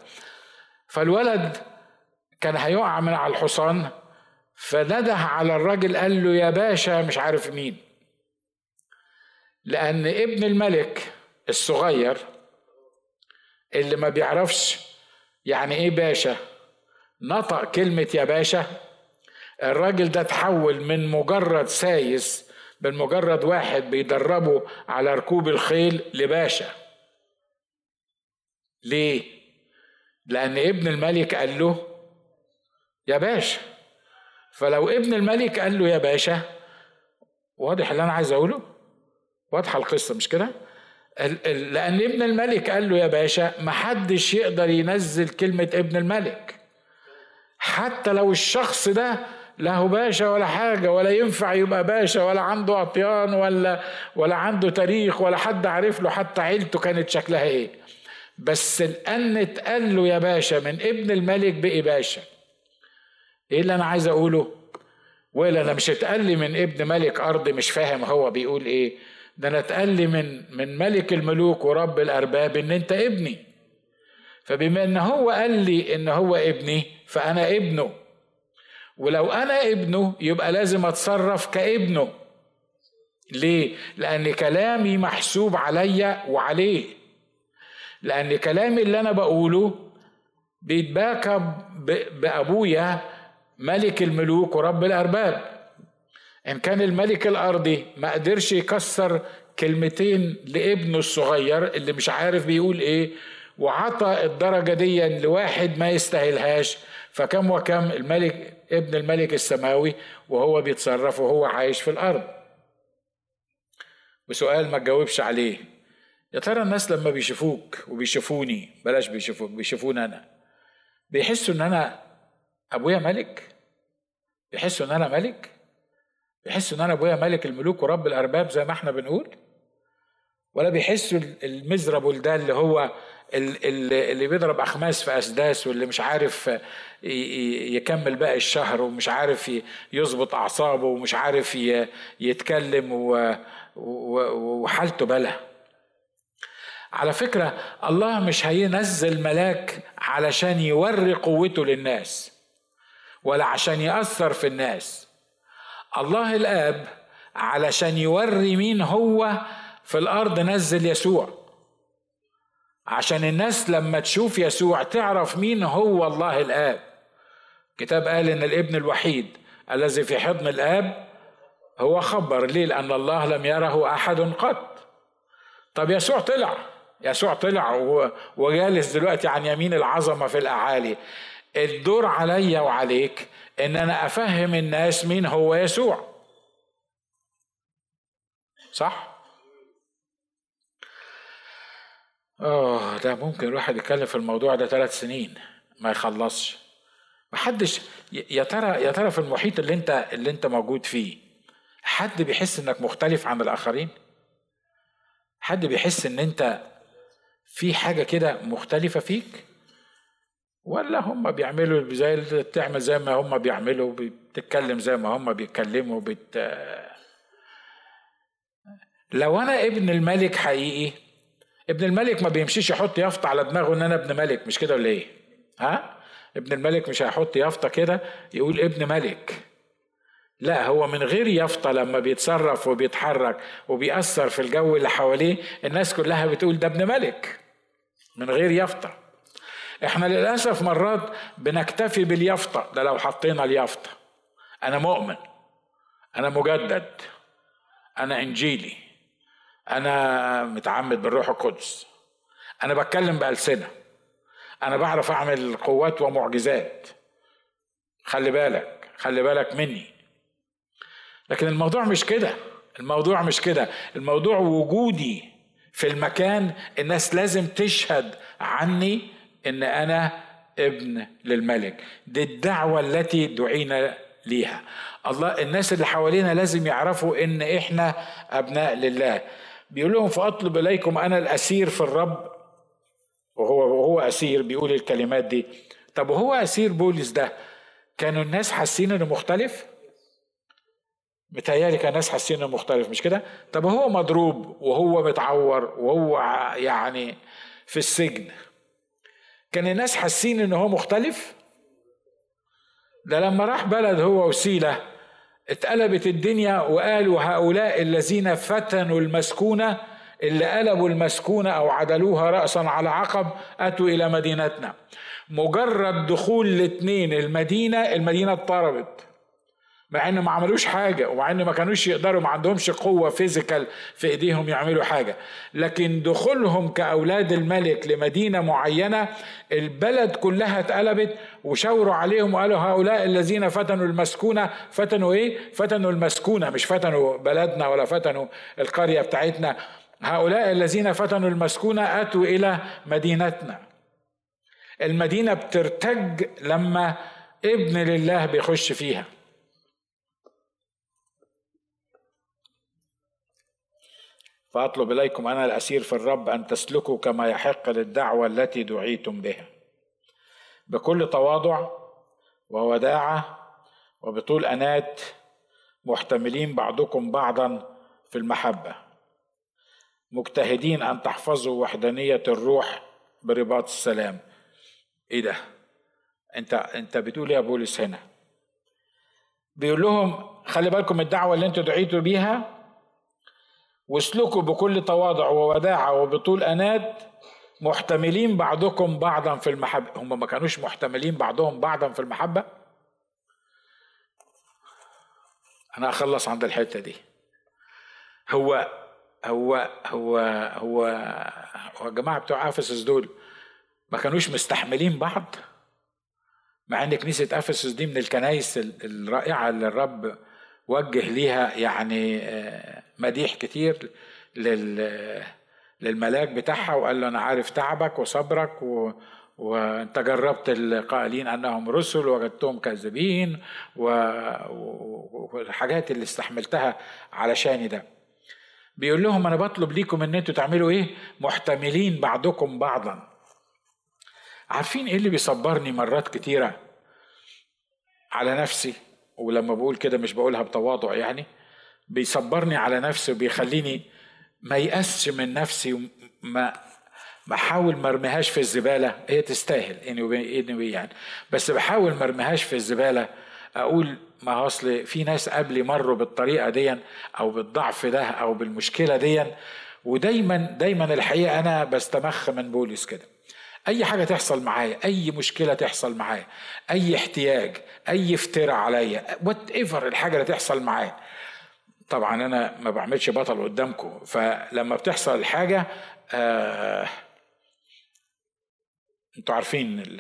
فالولد كان هيقع من على الحصان فنده على الراجل قال له يا باشا مش عارف مين. لأن ابن الملك الصغير اللي ما بيعرفش يعني إيه باشا نطق كلمة يا باشا الراجل ده تحول من مجرد سايس من مجرد واحد بيدربه على ركوب الخيل لباشا. ليه؟ لأن ابن الملك قال له يا باشا. فلو ابن الملك قال له يا باشا. واضح اللي أنا عايز أقوله؟ واضحة القصة مش كده؟ لأن ابن الملك قال له يا باشا محدش يقدر ينزل كلمة ابن الملك. حتى لو الشخص ده له باشا ولا حاجة ولا ينفع يبقى باشا ولا عنده أطيان ولا ولا عنده تاريخ ولا حد عارف له حتى عيلته كانت شكلها إيه. بس لأن اتقال له يا باشا من ابن الملك بقي باشا. إيه اللي أنا عايز أقوله؟ ولا أنا مش اتقال لي من ابن ملك أرض مش فاهم هو بيقول إيه. ده أنا اتقال لي من من ملك الملوك ورب الأرباب إن أنت ابني. فبما إن هو قال لي إن هو ابني فأنا ابنه. ولو أنا ابنه يبقى لازم أتصرف كابنه. ليه؟ لأن كلامي محسوب عليا وعليه. لأن كلامي اللي أنا بقوله بيتباكى بأبويا ملك الملوك ورب الأرباب. إن كان الملك الأرضي ما قدرش يكسر كلمتين لابنه الصغير اللي مش عارف بيقول إيه وعطى الدرجة دي لواحد ما يستاهلهاش فكم وكم الملك ابن الملك السماوي وهو بيتصرف وهو عايش في الأرض. وسؤال ما تجاوبش عليه. يا ترى الناس لما بيشوفوك وبيشوفوني بلاش بيشوفوك بيشوفوني أنا بيحسوا إن أنا أبويا ملك؟ بيحسوا إن أنا ملك؟ بيحسوا إن أنا أبويا ملك الملوك ورب الأرباب زي ما إحنا بنقول؟ ولا بيحسوا المزربل ده اللي هو اللي بيضرب أخماس في أسداس واللي مش عارف يكمل باقي الشهر ومش عارف يظبط أعصابه ومش عارف يتكلم وحالته بلا. على فكرة الله مش هينزل ملاك علشان يوري قوته للناس ولا عشان يأثر في الناس. الله الآب علشان يوري مين هو في الأرض نزل يسوع. عشان الناس لما تشوف يسوع تعرف مين هو الله الآب. كتاب قال إن الابن الوحيد الذي في حضن الآب هو خبر. ليه؟ لأن الله لم يره أحد قط. طب يسوع طلع. يسوع طلع وجالس دلوقتي عن يمين العظمة في الأعالي. الدور عليا وعليك إن أنا أفهم الناس مين هو يسوع. صح؟ آه ده ممكن الواحد يتكلم في الموضوع ده ثلاث سنين ما يخلصش. محدش يا ترى يا ترى في المحيط اللي انت اللي انت موجود فيه حد بيحس انك مختلف عن الآخرين؟ حد بيحس ان انت في حاجة كده مختلفة فيك؟ ولا هم بيعملوا زي بتعمل زي ما هم بيعملوا بتتكلم زي ما هم بيتكلموا بت لو أنا ابن الملك حقيقي ابن الملك ما بيمشيش يحط يافطة على دماغه إن أنا ابن ملك مش كده ولا إيه؟ ها؟ ابن الملك مش هيحط يافطة كده يقول ابن ملك. لا هو من غير يافطة لما بيتصرف وبيتحرك وبيأثر في الجو اللي حواليه الناس كلها بتقول ده ابن ملك. من غير يافطة. إحنا للأسف مرات بنكتفي باليافطة. ده لو حطينا اليافطة. أنا مؤمن. أنا مجدد. أنا إنجيلي. أنا متعمد بالروح القدس. أنا بتكلم بألسنة. أنا بعرف أعمل قوات ومعجزات. خلي بالك خلي بالك مني. لكن الموضوع مش كده. الموضوع مش كده. الموضوع وجودي في المكان الناس لازم تشهد عني إن أنا ابن للملك. دي الدعوة التي دعينا ليها. الله الناس اللي حوالينا لازم يعرفوا إن إحنا أبناء لله. بيقول لهم فأطلب إليكم أنا الأسير في الرب. وهو وهو أسير بيقول الكلمات دي. طب وهو أسير بولس ده كانوا الناس حاسين إنه مختلف؟ متهيألي كان الناس حاسين إنه مختلف مش كده؟ طب هو مضروب وهو متعور وهو يعني في السجن كان الناس حاسين ان هو مختلف؟ ده لما راح بلد هو وسيلة اتقلبت الدنيا وقالوا هؤلاء الذين فتنوا المسكونة اللي قلبوا المسكونة أو عدلوها راسا على عقب أتوا إلى مدينتنا. مجرد دخول الاثنين المدينة المدينة اضطربت مع ان ما عملوش حاجة ومع ان ما كانوش يقدروا ما عندهمش قوة فيزيكال في إيديهم يعملوا حاجة. لكن دخولهم كأولاد الملك لمدينة معينة البلد كلها اتقلبت وشاوروا عليهم وقالوا هؤلاء الذين فتنوا المسكونة فتنوا إيه؟ فتنوا المسكونة مش فتنوا بلدنا ولا فتنوا القرية بتاعتنا. هؤلاء الذين فتنوا المسكونة أتوا إلى مدينتنا. المدينة بترتج لما ابن لله بيخش فيها. فأطلب إليكم أنا الأسير في الرب أن تسلكوا كما يحق للدعوة التي دعيتم بها. بكل تواضع ووداعة وبطول أنات محتملين بعضكم بعضا في المحبة. مجتهدين أن تحفظوا وحدانية الروح برباط السلام. إيه ده؟ أنت أنت بتقول يا بولس هنا؟ بيقول لهم خلي بالكم الدعوة اللي أنتوا دعيتوا بيها واسلكوا بكل تواضع ووداعة وبطول أنات محتملين بعضكم بعضا في المحبة. هم ما كانوش محتملين بعضهم بعضا في المحبة؟ أنا أخلص عند الحتة دي. هو هو هو هو هو الجماعة بتوع أفسس دول ما كانوش مستحملين بعض؟ مع إن كنيسة أفسس دي من الكنايس الرائعة اللي الرب وجه ليها يعني آه، مديح كتير لل للملاك بتاعها وقال له أنا عارف تعبك وصبرك و... وأنت جربت القائلين أنهم رسل وجدتهم كاذبين و... والحاجات اللي استحملتها علشاني ده. بيقول لهم أنا بطلب ليكم إن أنتوا تعملوا إيه؟ محتملين بعضكم بعضا. عارفين إيه اللي بيصبرني مرات كتيرة؟ على نفسي. ولما بقول كده مش بقولها بتواضع يعني بيصبرني على نفسي وبيخليني ما يأسش من نفسي وما بحاول ما ارميهاش في الزبالة. هي تستاهل anyway يعني. بس بحاول ما ارميهاش في الزبالة. أقول ما أصل في ناس قبلي مروا بالطريقة دي أو بالضعف ده أو بالمشكلة دي ودايما دايما الحقيقة أنا بستمخ من بولس كده. أي حاجة تحصل معايا أي مشكلة تحصل معايا أي احتياج أي افتراء عليا وات ايفر الحاجة اللي تحصل معايا. طبعا أنا ما بعملش بطل قدامكم فلما بتحصل الحاجة آه أنتوا عارفين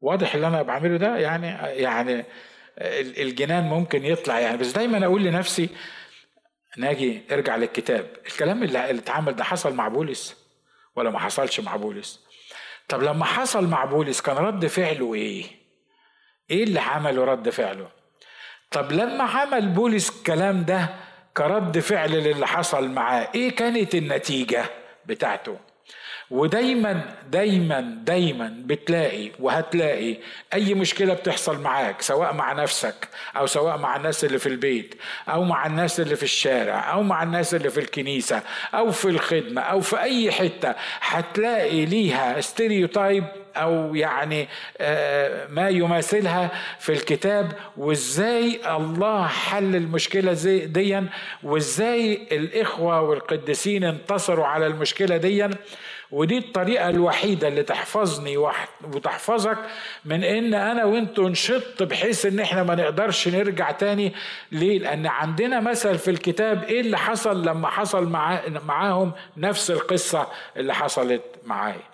واضح اللي أنا بعمله ده؟ يعني يعني الجنان ممكن يطلع يعني. بس دايما أقول لنفسي ناجي ارجع للكتاب. الكلام اللي اتعمل ده حصل مع بولس ولا ما حصلش مع بولس؟ طب لما حصل مع بولس كان رد فعله إيه؟ إيه اللي عمله رد فعله؟ طب لما عمل بولس الكلام ده كرد فعل للي حصل معاه إيه كانت النتيجة بتاعته؟ ودايما دايما دايما بتلاقي وهتلاقي أي مشكلة بتحصل معاك سواء مع نفسك أو سواء مع الناس اللي في البيت أو مع الناس اللي في الشارع أو مع الناس اللي في الكنيسة أو في الخدمة أو في أي حتة هتلاقي ليها ستيريوتايب أو يعني آه، ما يماثلها في الكتاب وإزاي الله حل المشكلة زي ديا وإزاي الإخوة والقديسين انتصروا على المشكلة ديا. ودي الطريقة الوحيدة اللي تحفظني وتحفظك من إن أنا وأنتوا نشط بحيث إن إحنا ما نقدرش نرجع تاني. ليه؟ لأن عندنا مثل في الكتاب إيه اللي حصل لما حصل مع معاهم نفس القصة اللي حصلت معايا.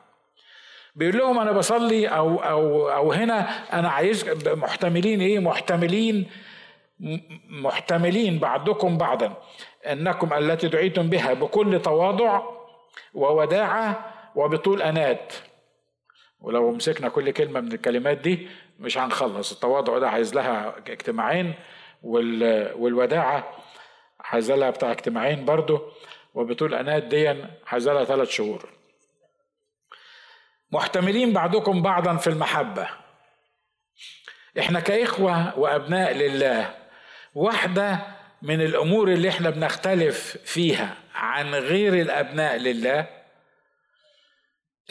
بيقول لهم أنا بصلي أو أو أو هنا أنا عايز محتملين إيه؟ محتملين محتملين بعضكم بعضا أنكم التي دعيتم بها بكل تواضع ووداعة وبطول أنات. ولو مسكنا كل كلمة من الكلمات دي مش هنخلص. التواضع ده عايز لها اجتماعين والوداعة عايز لها بتاع اجتماعين برضه وبطول أنات دي عايز لها ثلاث شهور. محتملين بعضكم بعضا في المحبة. إحنا كإخوة وأبناء لله واحدة من الأمور اللي إحنا بنختلف فيها عن غير الأبناء لله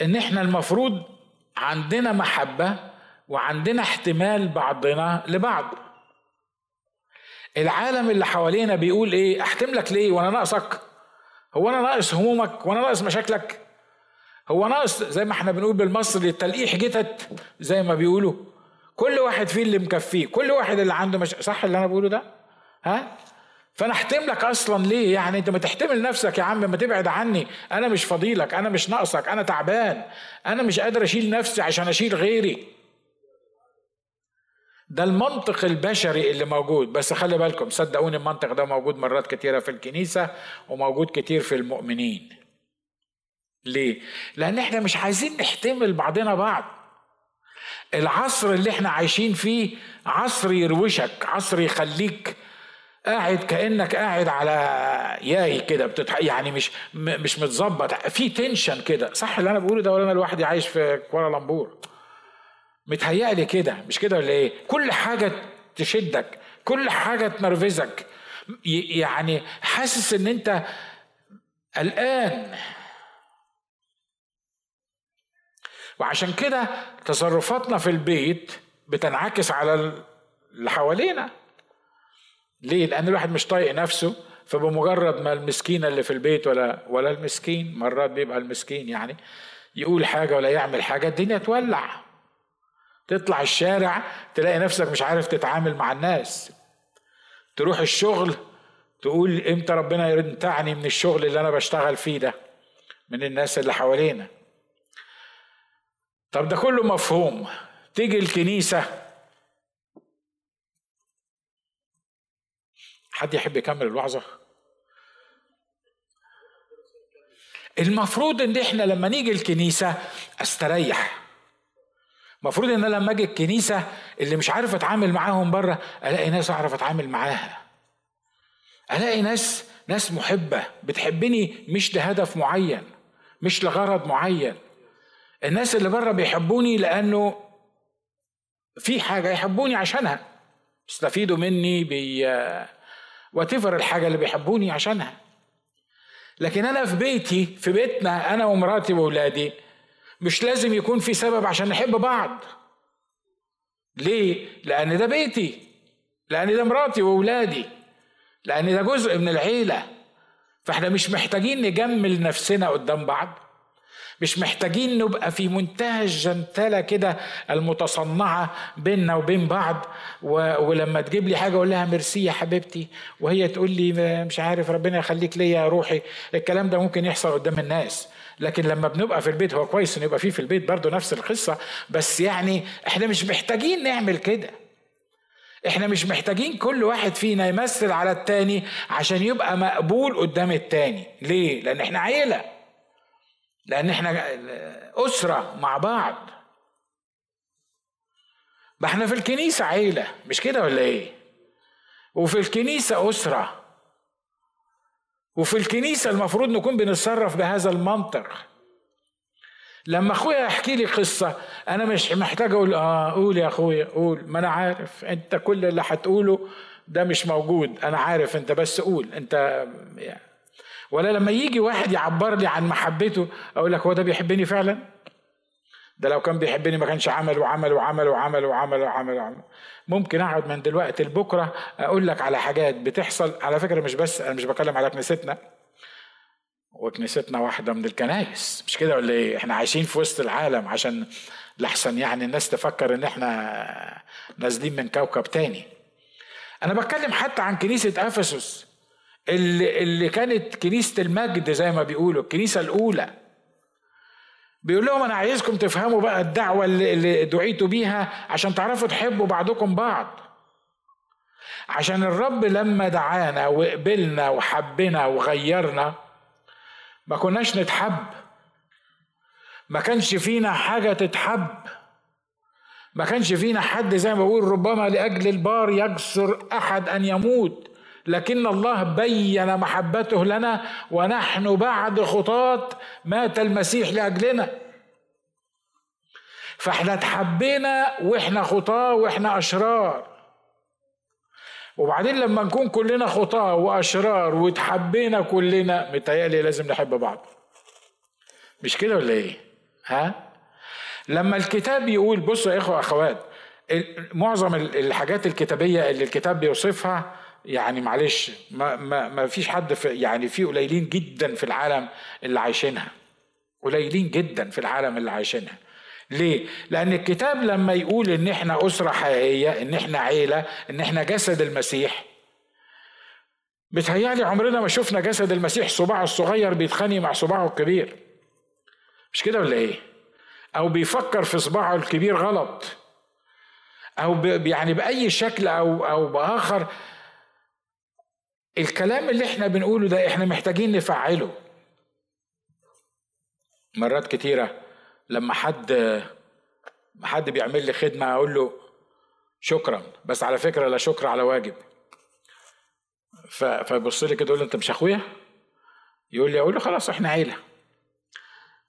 إن إحنا المفروض عندنا محبة وعندنا احتمال بعضنا لبعض. العالم اللي حوالينا بيقول إيه أحتملك ليه؟ وأنا ناقصك. هو أنا ناقص همومك وأنا ناقص مشاكلك. هو ناقص زي ما إحنا بنقول بالمصري التلقيح جتت زي ما بيقولوا. كل واحد فيه اللي مكفيه كل واحد اللي عنده مش صح اللي أنا بقوله ده؟ ها؟ فأنا احتملك أصلا ليه؟ يعني أنت ما تحتمل نفسك يا عم ما تبعد عني. أنا مش فضيلك أنا مش ناقصك أنا تعبان. أنا مش قادر أشيل نفسي عشان أشيل غيري. ده المنطق البشري اللي موجود. بس خلي بالكم صدقوني المنطق ده موجود مرات كتيرة في الكنيسة وموجود كتير في المؤمنين. ليه؟ لأن إحنا مش عايزين نحتمل بعضنا بعض. العصر اللي إحنا عايشين فيه عصر يروشك عصر يخليك قاعد كأنك قاعد على ياي كده بتتح... يعني مش مش متظبط. في tension كده. صح اللي أنا بقوله ده ولا أنا لوحدي عايش في كوالالمبور متهيألي كده. مش كده ولا إيه؟ كل حاجة تشدك كل حاجة تنرفزك. يعني حاسس إن أنت قلقان. وعشان كده تصرفاتنا في البيت بتنعكس على اللي حوالينا. ليه؟ لأن الواحد مش طايق نفسه فبمجرد ما المسكينة اللي في البيت ولا ولا المسكين مرات بيبقى المسكين يعني يقول حاجة ولا يعمل حاجة الدنيا تولع. تطلع الشارع تلاقي نفسك مش عارف تتعامل مع الناس. تروح الشغل تقول إمتى ربنا ينتعني من الشغل اللي أنا بشتغل فيه ده من الناس اللي حوالينا. طب ده كله مفهوم. تيجي الكنيسة. حد يحب يكمل الوعظة المفروض إن إحنا لما نيجي الكنيسة أستريح. المفروض إن أنا لما أجي الكنيسة اللي مش عارف أتعامل معاهم بره ألاقي ناس أعرف أتعامل معاها. ألاقي ناس ناس محبة بتحبني مش لهدف معين مش لغرض معين. الناس اللي بره بيحبوني لأنه في حاجة يحبوني عشانها. بيستفيدوا مني بي وتفر الحاجة اللي بيحبوني عشانها. لكن أنا في بيتي في بيتنا أنا ومراتي وأولادي مش لازم يكون في سبب عشان نحب بعض. ليه؟ لأن ده بيتي. لأن ده مراتي وأولادي. لأن ده جزء من العيلة. فإحنا مش محتاجين نجمل نفسنا قدام بعض. مش محتاجين نبقى في منتهى الجنتلة كده المتصنعة بيننا وبين بعض. و... ولما تجيب لي حاجة أقول لها ميرسي يا حبيبتي وهي تقول لي مش عارف ربنا يخليك ليا يا روحي. الكلام ده ممكن يحصل قدام الناس لكن لما بنبقى في البيت هو كويس ان يبقى فيه في البيت برضه نفس القصة بس يعني إحنا مش محتاجين نعمل كده. إحنا مش محتاجين كل واحد فينا يمثل على التاني عشان يبقى مقبول قدام التاني. ليه؟ لأن إحنا عيلة. لأن إحنا اسره مع بعض. ما إحنا في الكنيسه عيله مش كده ولا إيه؟ وفي الكنيسه اسره. وفي الكنيسه المفروض نكون بنتصرف بهذا المنطق. لما اخويا يحكي لي قصه أنا مش محتاج أقول آه قول يا اخويا قول. ما أنا عارف انت كل اللي هتقوله ده مش موجود. أنا عارف انت بس قول. انت يعني ولا لما يجي واحد يعبر لي عن محبته أقول لك هو ده بيحبني فعلا؟ ده لو كان بيحبني ما كانش عمل وعمل وعمل وعمل وعمل وعمل وعمل. ممكن أقعد من دلوقتي لبكرة أقول لك على حاجات بتحصل. على فكرة مش بس أنا مش بكلم على كنيستنا. وكنيستنا واحدة من الكنائس. مش كده ولا إيه؟ إحنا عايشين في وسط العالم عشان لحسن يعني الناس تفكر إن إحنا نازلين من كوكب تاني. أنا بتكلم حتى عن كنيسة أفسس. اللي, اللي كانت كنيسة المجد زي ما بيقولوا الكنيسة الأولى. بيقول لهم أنا عايزكم تفهموا بقى الدعوة اللي, دعيتوا بيها عشان تعرفوا تحبوا بعضكم بعض. عشان الرب لما دعانا وقبلنا وحبنا وغيرنا ما كناش نتحب. ما كانش فينا حاجة تتحب. ما كانش فينا حد زي ما بقول ربما لأجل البار يجسر أحد أن يموت. لكن الله بين محبته لنا ونحن بعد خطاة مات المسيح لأجلنا. فإحنا اتحبينا وإحنا خطاة وإحنا أشرار. وبعدين لما نكون كلنا خطاة وأشرار واتحبينا كلنا متهيألي لازم نحب بعض. مش كده ولا إيه؟ ها؟ لما الكتاب يقول بصوا يا إخوة أخوات معظم الحاجات الكتابية اللي الكتاب بيوصفها يعني معلش ما, ما, ما فيش حد في يعني في قليلين جدا في العالم اللي عايشينها قليلين جدا في العالم اللي عايشينها ليه؟ لأن الكتاب لما يقول إن إحنا أسرة حقيقية، إن إحنا عيلة، إن إحنا جسد المسيح، بتهيألي عمرنا ما شفنا جسد المسيح صباعه الصغير بيتخانق مع صباعه الكبير. مش كده ولا إيه؟ أو بيفكر في صباعه الكبير غلط. أو يعني بأي شكل أو أو بآخر الكلام اللي إحنا بنقوله ده إحنا محتاجين نفعله. مرات كتيرة لما حد حد بيعمل لي خدمة أقول له شكرا بس على فكرة لا شكر على واجب. فيبص لي كده يقول لي أنت مش أخويا؟ يقول لي أقول له خلاص إحنا عيلة.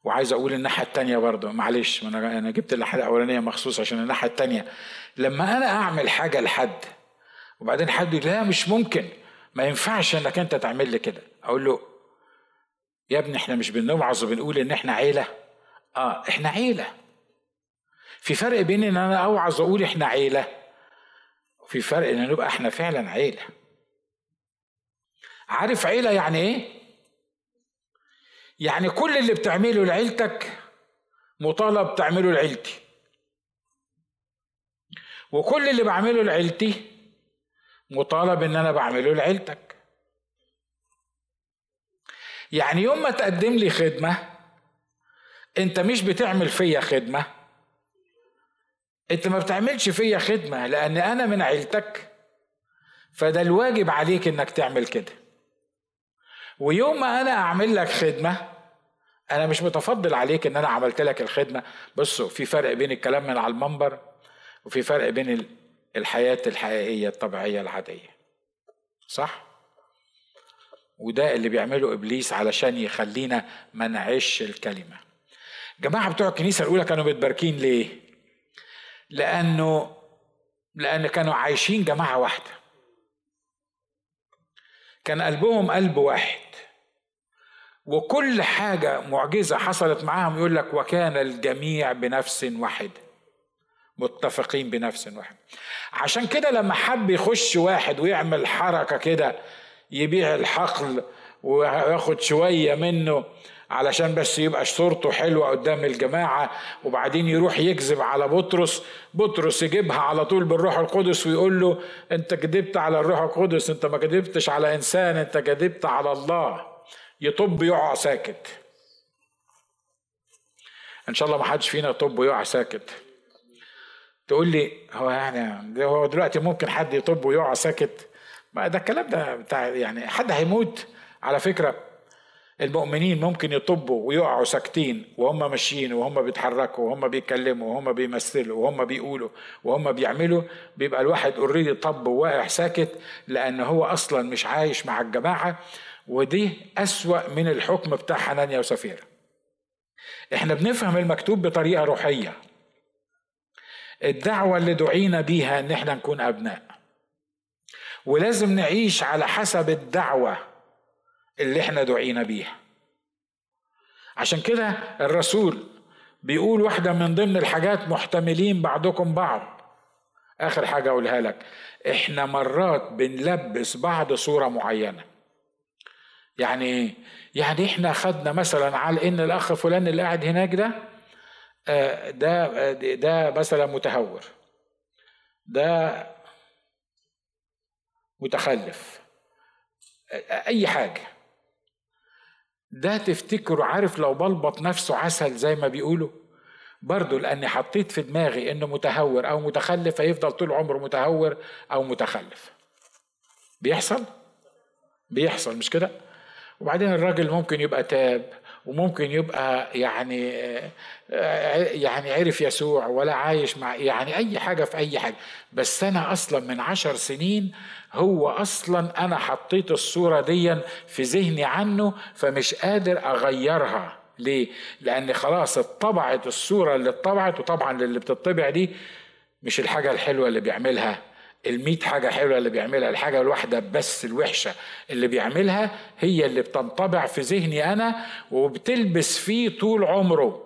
وعايز أقول الناحية التانية برضه معلش ما أنا أنا جبت الناحية الأولانية مخصوص عشان الناحية التانية. لما أنا أعمل حاجة لحد وبعدين حد يقول لا مش ممكن ما ينفعش انك انت تعمل لي كده. أقول له يا ابني إحنا مش بنوعظ وبنقول ان إحنا عيلة. آه إحنا عيلة. في فرق بين إن أنا أوعظ وأقول إحنا عيلة وفي فرق إن نبقى إحنا فعلا عيلة. عارف عيلة يعني إيه؟ يعني كل اللي بتعمله لعيلتك مطالب تعمله لعيلتي. وكل اللي بعمله لعيلتي مطالب إن أنا بعمله لعيلتك. يعني يوم ما تقدم لي خدمة أنت مش بتعمل فيا خدمة. أنت ما بتعملش فيا خدمة لأن أنا من عيلتك. فده الواجب عليك إنك تعمل كده. ويوم ما أنا أعمل لك خدمة أنا مش متفضل عليك إن أنا عملت لك الخدمة. بصوا في فرق بين الكلام من على المنبر وفي فرق بين الحياة الحقيقية الطبيعية العادية. صح؟ وده اللي بيعمله إبليس علشان يخلينا ما نعيش الكلمة. جماعة بتوع الكنيسة الأولى كانوا متباركين ليه؟ لأنه لأن كانوا عايشين جماعة واحدة. كان قلبهم قلب واحد. وكل حاجة معجزة حصلت معاهم يقول لك وكان الجميع بنفس واحدة متفقين بنفس واحد. عشان كده لما حب يخش واحد ويعمل حركة كده يبيع الحقل وياخد شوية منه علشان بس يبقى صورته حلوة قدام الجماعة وبعدين يروح يكذب على بطرس بطرس يجيبها على طول بالروح القدس ويقول له أنت كذبت على الروح القدس أنت ما كذبتش على إنسان أنت كذبت على الله. يطب يقع ساكت. إن شاء الله ما حدش فينا يطب ويقع ساكت. تقول لي هو يعني هو دلوقتي ممكن حد يطب ويقع ساكت؟ ما ده الكلام ده بتاع يعني حد هيموت. على فكرة المؤمنين ممكن يطبوا ويقعوا ساكتين وهم ماشيين وهم بيتحركوا وهم بيتكلموا وهم بيمثلوا وهم بيقولوا وهم بيعملوا. بيبقى الواحد already طب وواقع ساكت لأن هو أصلا مش عايش مع الجماعة. ودي أسوأ من الحكم بتاع حنانيا وسفيرة. إحنا بنفهم المكتوب بطريقة روحية. الدعوة اللي دعينا بيها إن إحنا نكون أبناء. ولازم نعيش على حسب الدعوة اللي إحنا دعينا بيها. عشان كده الرسول بيقول واحدة من ضمن الحاجات محتملين بعضكم بعض. آخر حاجة أقولها لك إحنا مرات بنلبس بعض صورة معينة. يعني؟ يعني إحنا خدنا مثلا على إن الأخ فلان اللي قاعد هناك ده ده ده مثلا متهور. ده متخلف. أي حاجة. ده تفتكروا عارف لو بلبط نفسه عسل زي ما بيقولوا؟ برضه لأني حطيت في دماغي إنه متهور أو متخلف هيفضل طول عمره متهور أو متخلف. بيحصل؟ بيحصل مش كده؟ وبعدين الراجل ممكن يبقى تاب. وممكن يبقى يعني يعني عرف يسوع ولا عايش مع يعني أي حاجة في أي حاجة. بس أنا أصلا من عشر سنين هو أصلا أنا حطيت الصورة دي في ذهني عنه فمش قادر أغيرها. ليه؟ لأن خلاص اتطبعت الصورة اللي اتطبعت وطبعا اللي بتطبع دي مش الحاجة الحلوة اللي بيعملها. الميت حاجة حلوة اللي بيعملها الحاجة الواحدة بس الوحشة اللي بيعملها هي اللي بتنطبع في ذهني أنا وبتلبس فيه طول عمره.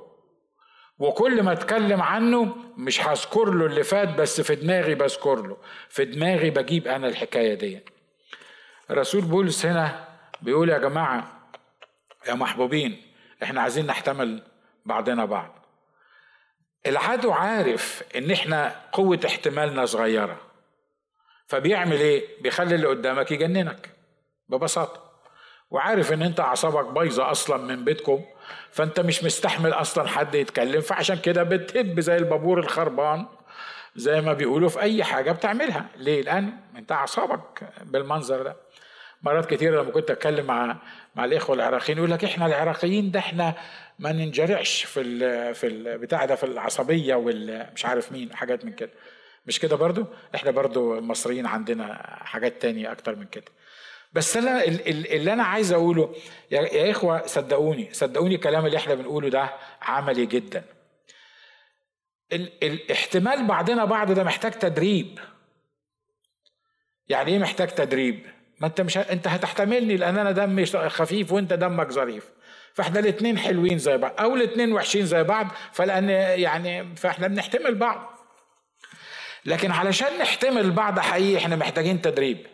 وكل ما أتكلم عنه مش هذكر له اللي فات بس في دماغي بذكر له. في دماغي بجيب أنا الحكاية دي. رسول بولس هنا بيقول يا جماعة يا محبوبين إحنا عايزين نحتمل بعضنا بعض. العدو عارف إن إحنا قوة احتمالنا صغيرة. فبيعمل إيه؟ بيخلي اللي قدامك يجننك ببساطة. وعارف إن أنت أعصابك بايظة أصلا من بيتكم فأنت مش مستحمل أصلا حد يتكلم فعشان كده بتهب زي البابور الخربان زي ما بيقولوا في أي حاجة بتعملها. ليه؟ لأن أنت أعصابك بالمنظر ده. مرات كتير لما كنت أتكلم مع مع الإخوة العراقيين يقول لك إحنا العراقيين ده إحنا ما ننجرعش في ال في البتاع ده في العصبية والمش عارف مين حاجات من كده. مش كده برضو؟ إحنا برضو المصريين عندنا حاجات تانية أكتر من كده. بس أنا اللي أنا عايز أقوله يا إخوة صدقوني صدقوني الكلام اللي إحنا بنقوله ده عملي جدا. الاحتمال بعضنا بعض ده محتاج تدريب. يعني إيه محتاج تدريب؟ ما أنت مش أنت هتحتملني لأن أنا دمي خفيف وأنت دمك ظريف. فإحنا الاثنين حلوين زي بعض أو الاثنين وحشين زي بعض فلأن يعني فإحنا بنحتمل بعض. لكن علشان نحتمل بعض حقيقي إحنا محتاجين تدريب.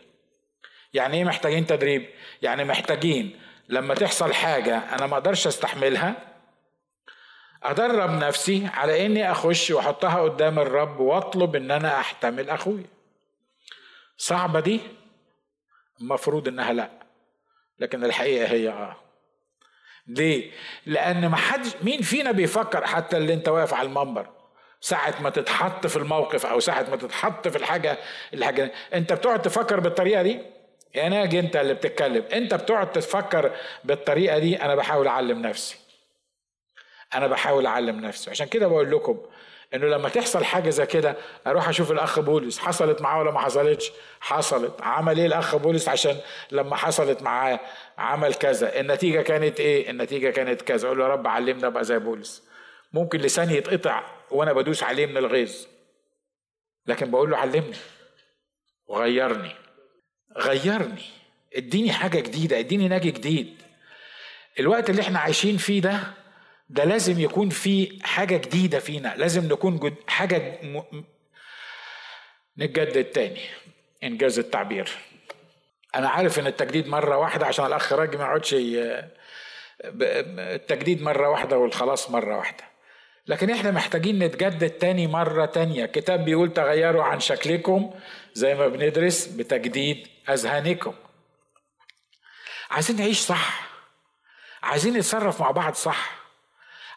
يعني إيه محتاجين تدريب؟ يعني محتاجين لما تحصل حاجة أنا ما أقدرش أستحملها أدرب نفسي على إني أخش وأحطها قدام الرب وأطلب إن أنا أحتمل أخوي صعبة دي؟ المفروض إنها لأ لكن الحقيقة هي آه. ليه؟ لأن ما حد مين فينا بيفكر حتى اللي أنت واقف على المنبر؟ ساعة ما تتحط في الموقف أو ساعة ما تتحط في الحاجة الحاجة. أنت بتقعد تفكر بالطريقة دي؟ ناجي أنت اللي بتتكلم. أنت بتقعد تفكر بالطريقة دي؟ أنا بحاول أعلم نفسي. أنا بحاول أعلم نفسي. عشان كده بقول لكم إنه لما تحصل حاجة زي كده أروح أشوف الأخ بولس. حصلت معاه ولا ما حصلتش؟ حصلت. عمل إيه الأخ بولس؟ عشان لما حصلت معاه عمل كذا. النتيجة كانت إيه؟ النتيجة كانت كذا. أقول له يا رب علمنا ابقى زي بولس. ممكن لساني يتقطع وأنا بدوس عليه من الغيظ. لكن بقول له علمني وغيرني. غيرني. اديني حاجة جديدة اديني ناجي جديد. الوقت اللي إحنا عايشين فيه ده ده لازم يكون في حاجة جديدة فينا. لازم نكون جد حاجة م... نتجدد تاني. إنجاز التعبير. أنا عارف إن التجديد مرة واحدة عشان الأخ راجي ما يقعدش التجديد مرة واحدة والخلاص مرة واحدة. لكن إحنا محتاجين نتجدد تاني مرة تانية. كتاب بيقول تغيروا عن شكلكم زي ما بندرس بتجديد أذهانكم. عايزين نعيش صح. عايزين نتصرف مع بعض صح.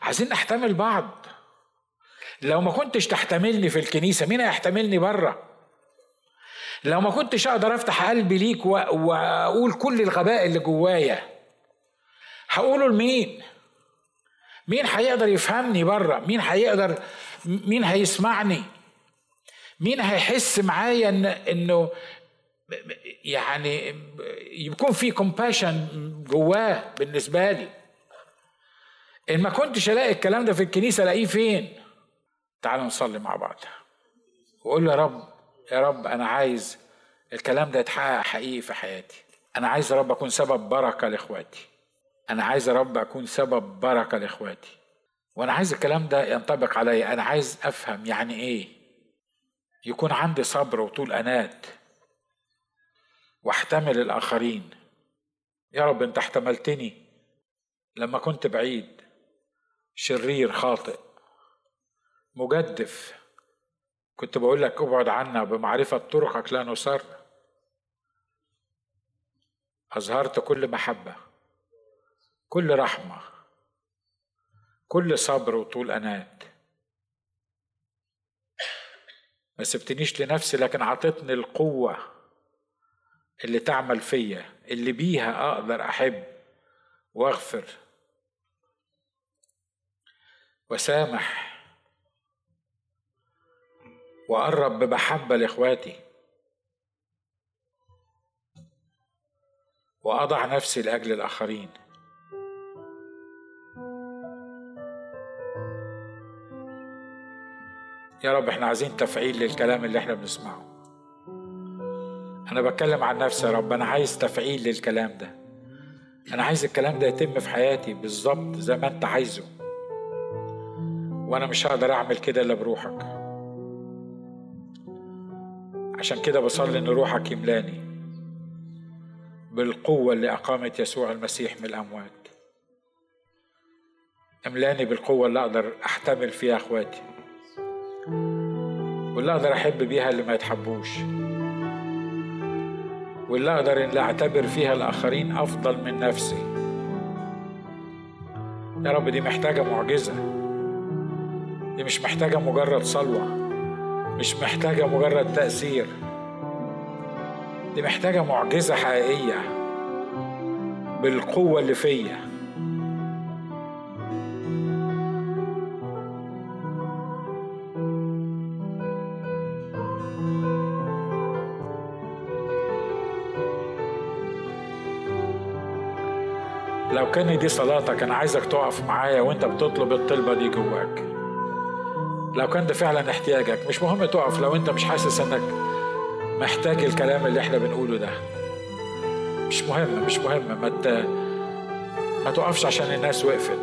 عايزين نحتمل بعض. لو ما كنتش تحتملني في الكنيسة مين هيحتملني بره لو ما كنتش أقدر أفتح قلبي ليك وأقول كل الغباء اللي جوايا هقوله لمين؟ مين هيقدر يفهمني بره؟ مين هيقدر مين هيسمعني؟ مين هيحس معايا إن إنه يعني يكون في كومباشن جواه بالنسبة لي؟ إن ما كنتش ألاقي الكلام ده في الكنيسة ألاقيه فين؟ تعالوا نصلي مع بعض. وقول يا رب يا رب أنا عايز الكلام ده يتحقق حقيقي في حياتي. أنا عايز يا رب أكون سبب بركة لإخواتي. أنا عايز يا رب أكون سبب بركة لإخواتي. وأنا عايز الكلام ده ينطبق عليا. أنا عايز أفهم يعني إيه. يكون عندي صبر وطول أنات. وأحتمل الآخرين. يا رب أنت احتملتني لما كنت بعيد. شرير خاطئ. مجدف. كنت بقول لك ابعد عنا بمعرفة طرقك لا نصر أظهرت كل محبة. كل رحمة كل صبر وطول أنات. ما سبتنيش لنفسي لكن عطتني القوة اللي تعمل فيا اللي بيها أقدر أحب وأغفر وسامح وقرب بمحبة لإخواتي. وأضع نفسي لأجل الآخرين. يا رب إحنا عايزين تفعيل للكلام اللي إحنا بنسمعه. أنا بتكلم عن نفسي يا رب أنا عايز تفعيل للكلام ده. أنا عايز الكلام ده يتم في حياتي بالظبط زي ما أنت عايزه. وأنا مش هقدر أعمل كده إلا بروحك. عشان كده بصلي إن روحك يملاني بالقوة اللي أقامت يسوع المسيح من الأموات. املاني بالقوة اللي أقدر أحتمل فيها أخواتي. واللي أقدر أحب بيها اللي ما يتحبوش. واللي أقدر إن أعتبر فيها الآخرين أفضل من نفسي. يا رب دي محتاجة معجزة. دي مش محتاجة مجرد صلوة. مش محتاجة مجرد تأثير. دي محتاجة معجزة حقيقية بالقوة اللي فيا. كان دي صلاتك أنا عايزك تقف معايا وانت بتطلب الطلبة دي جواك. لو كان ده فعلا احتياجك مش مهم تقف لو انت مش حاسس انك محتاج الكلام اللي إحنا بنقوله ده. مش مهم مش مهم ما ت... ما تقفش عشان الناس وقفت.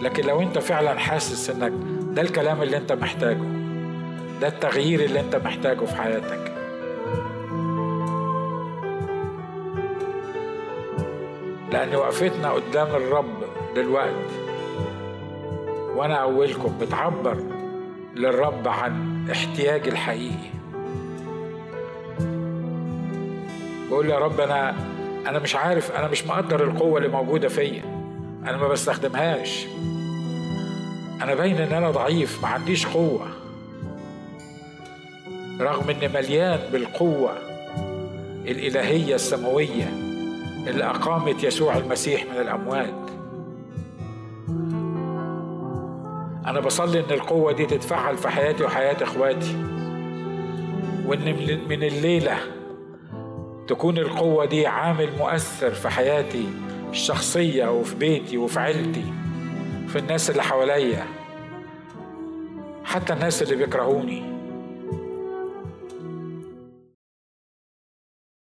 لكن لو انت فعلا حاسس انك ده الكلام اللي انت محتاجه ده التغيير اللي انت محتاجه في حياتك لأن وقفتنا قدام الرب دلوقتي. وأنا أولكم بتعبر للرب عن احتياجي الحقيقي. بقول يا رب أنا أنا مش عارف أنا مش مقدر القوة اللي موجودة فيا. أنا ما بستخدمهاش. أنا باين إن أنا ضعيف ما عنديش قوة. رغم إني مليان بالقوة الإلهية السماوية. اللي أقامت يسوع المسيح من الأموات. أنا بصلي إن القوة دي تتفعل في حياتي وحياة إخواتي وإن من الليلة تكون القوة دي عامل مؤثر في حياتي الشخصية وفي بيتي وفي عيلتي في الناس اللي حواليا حتى الناس اللي بيكرهوني.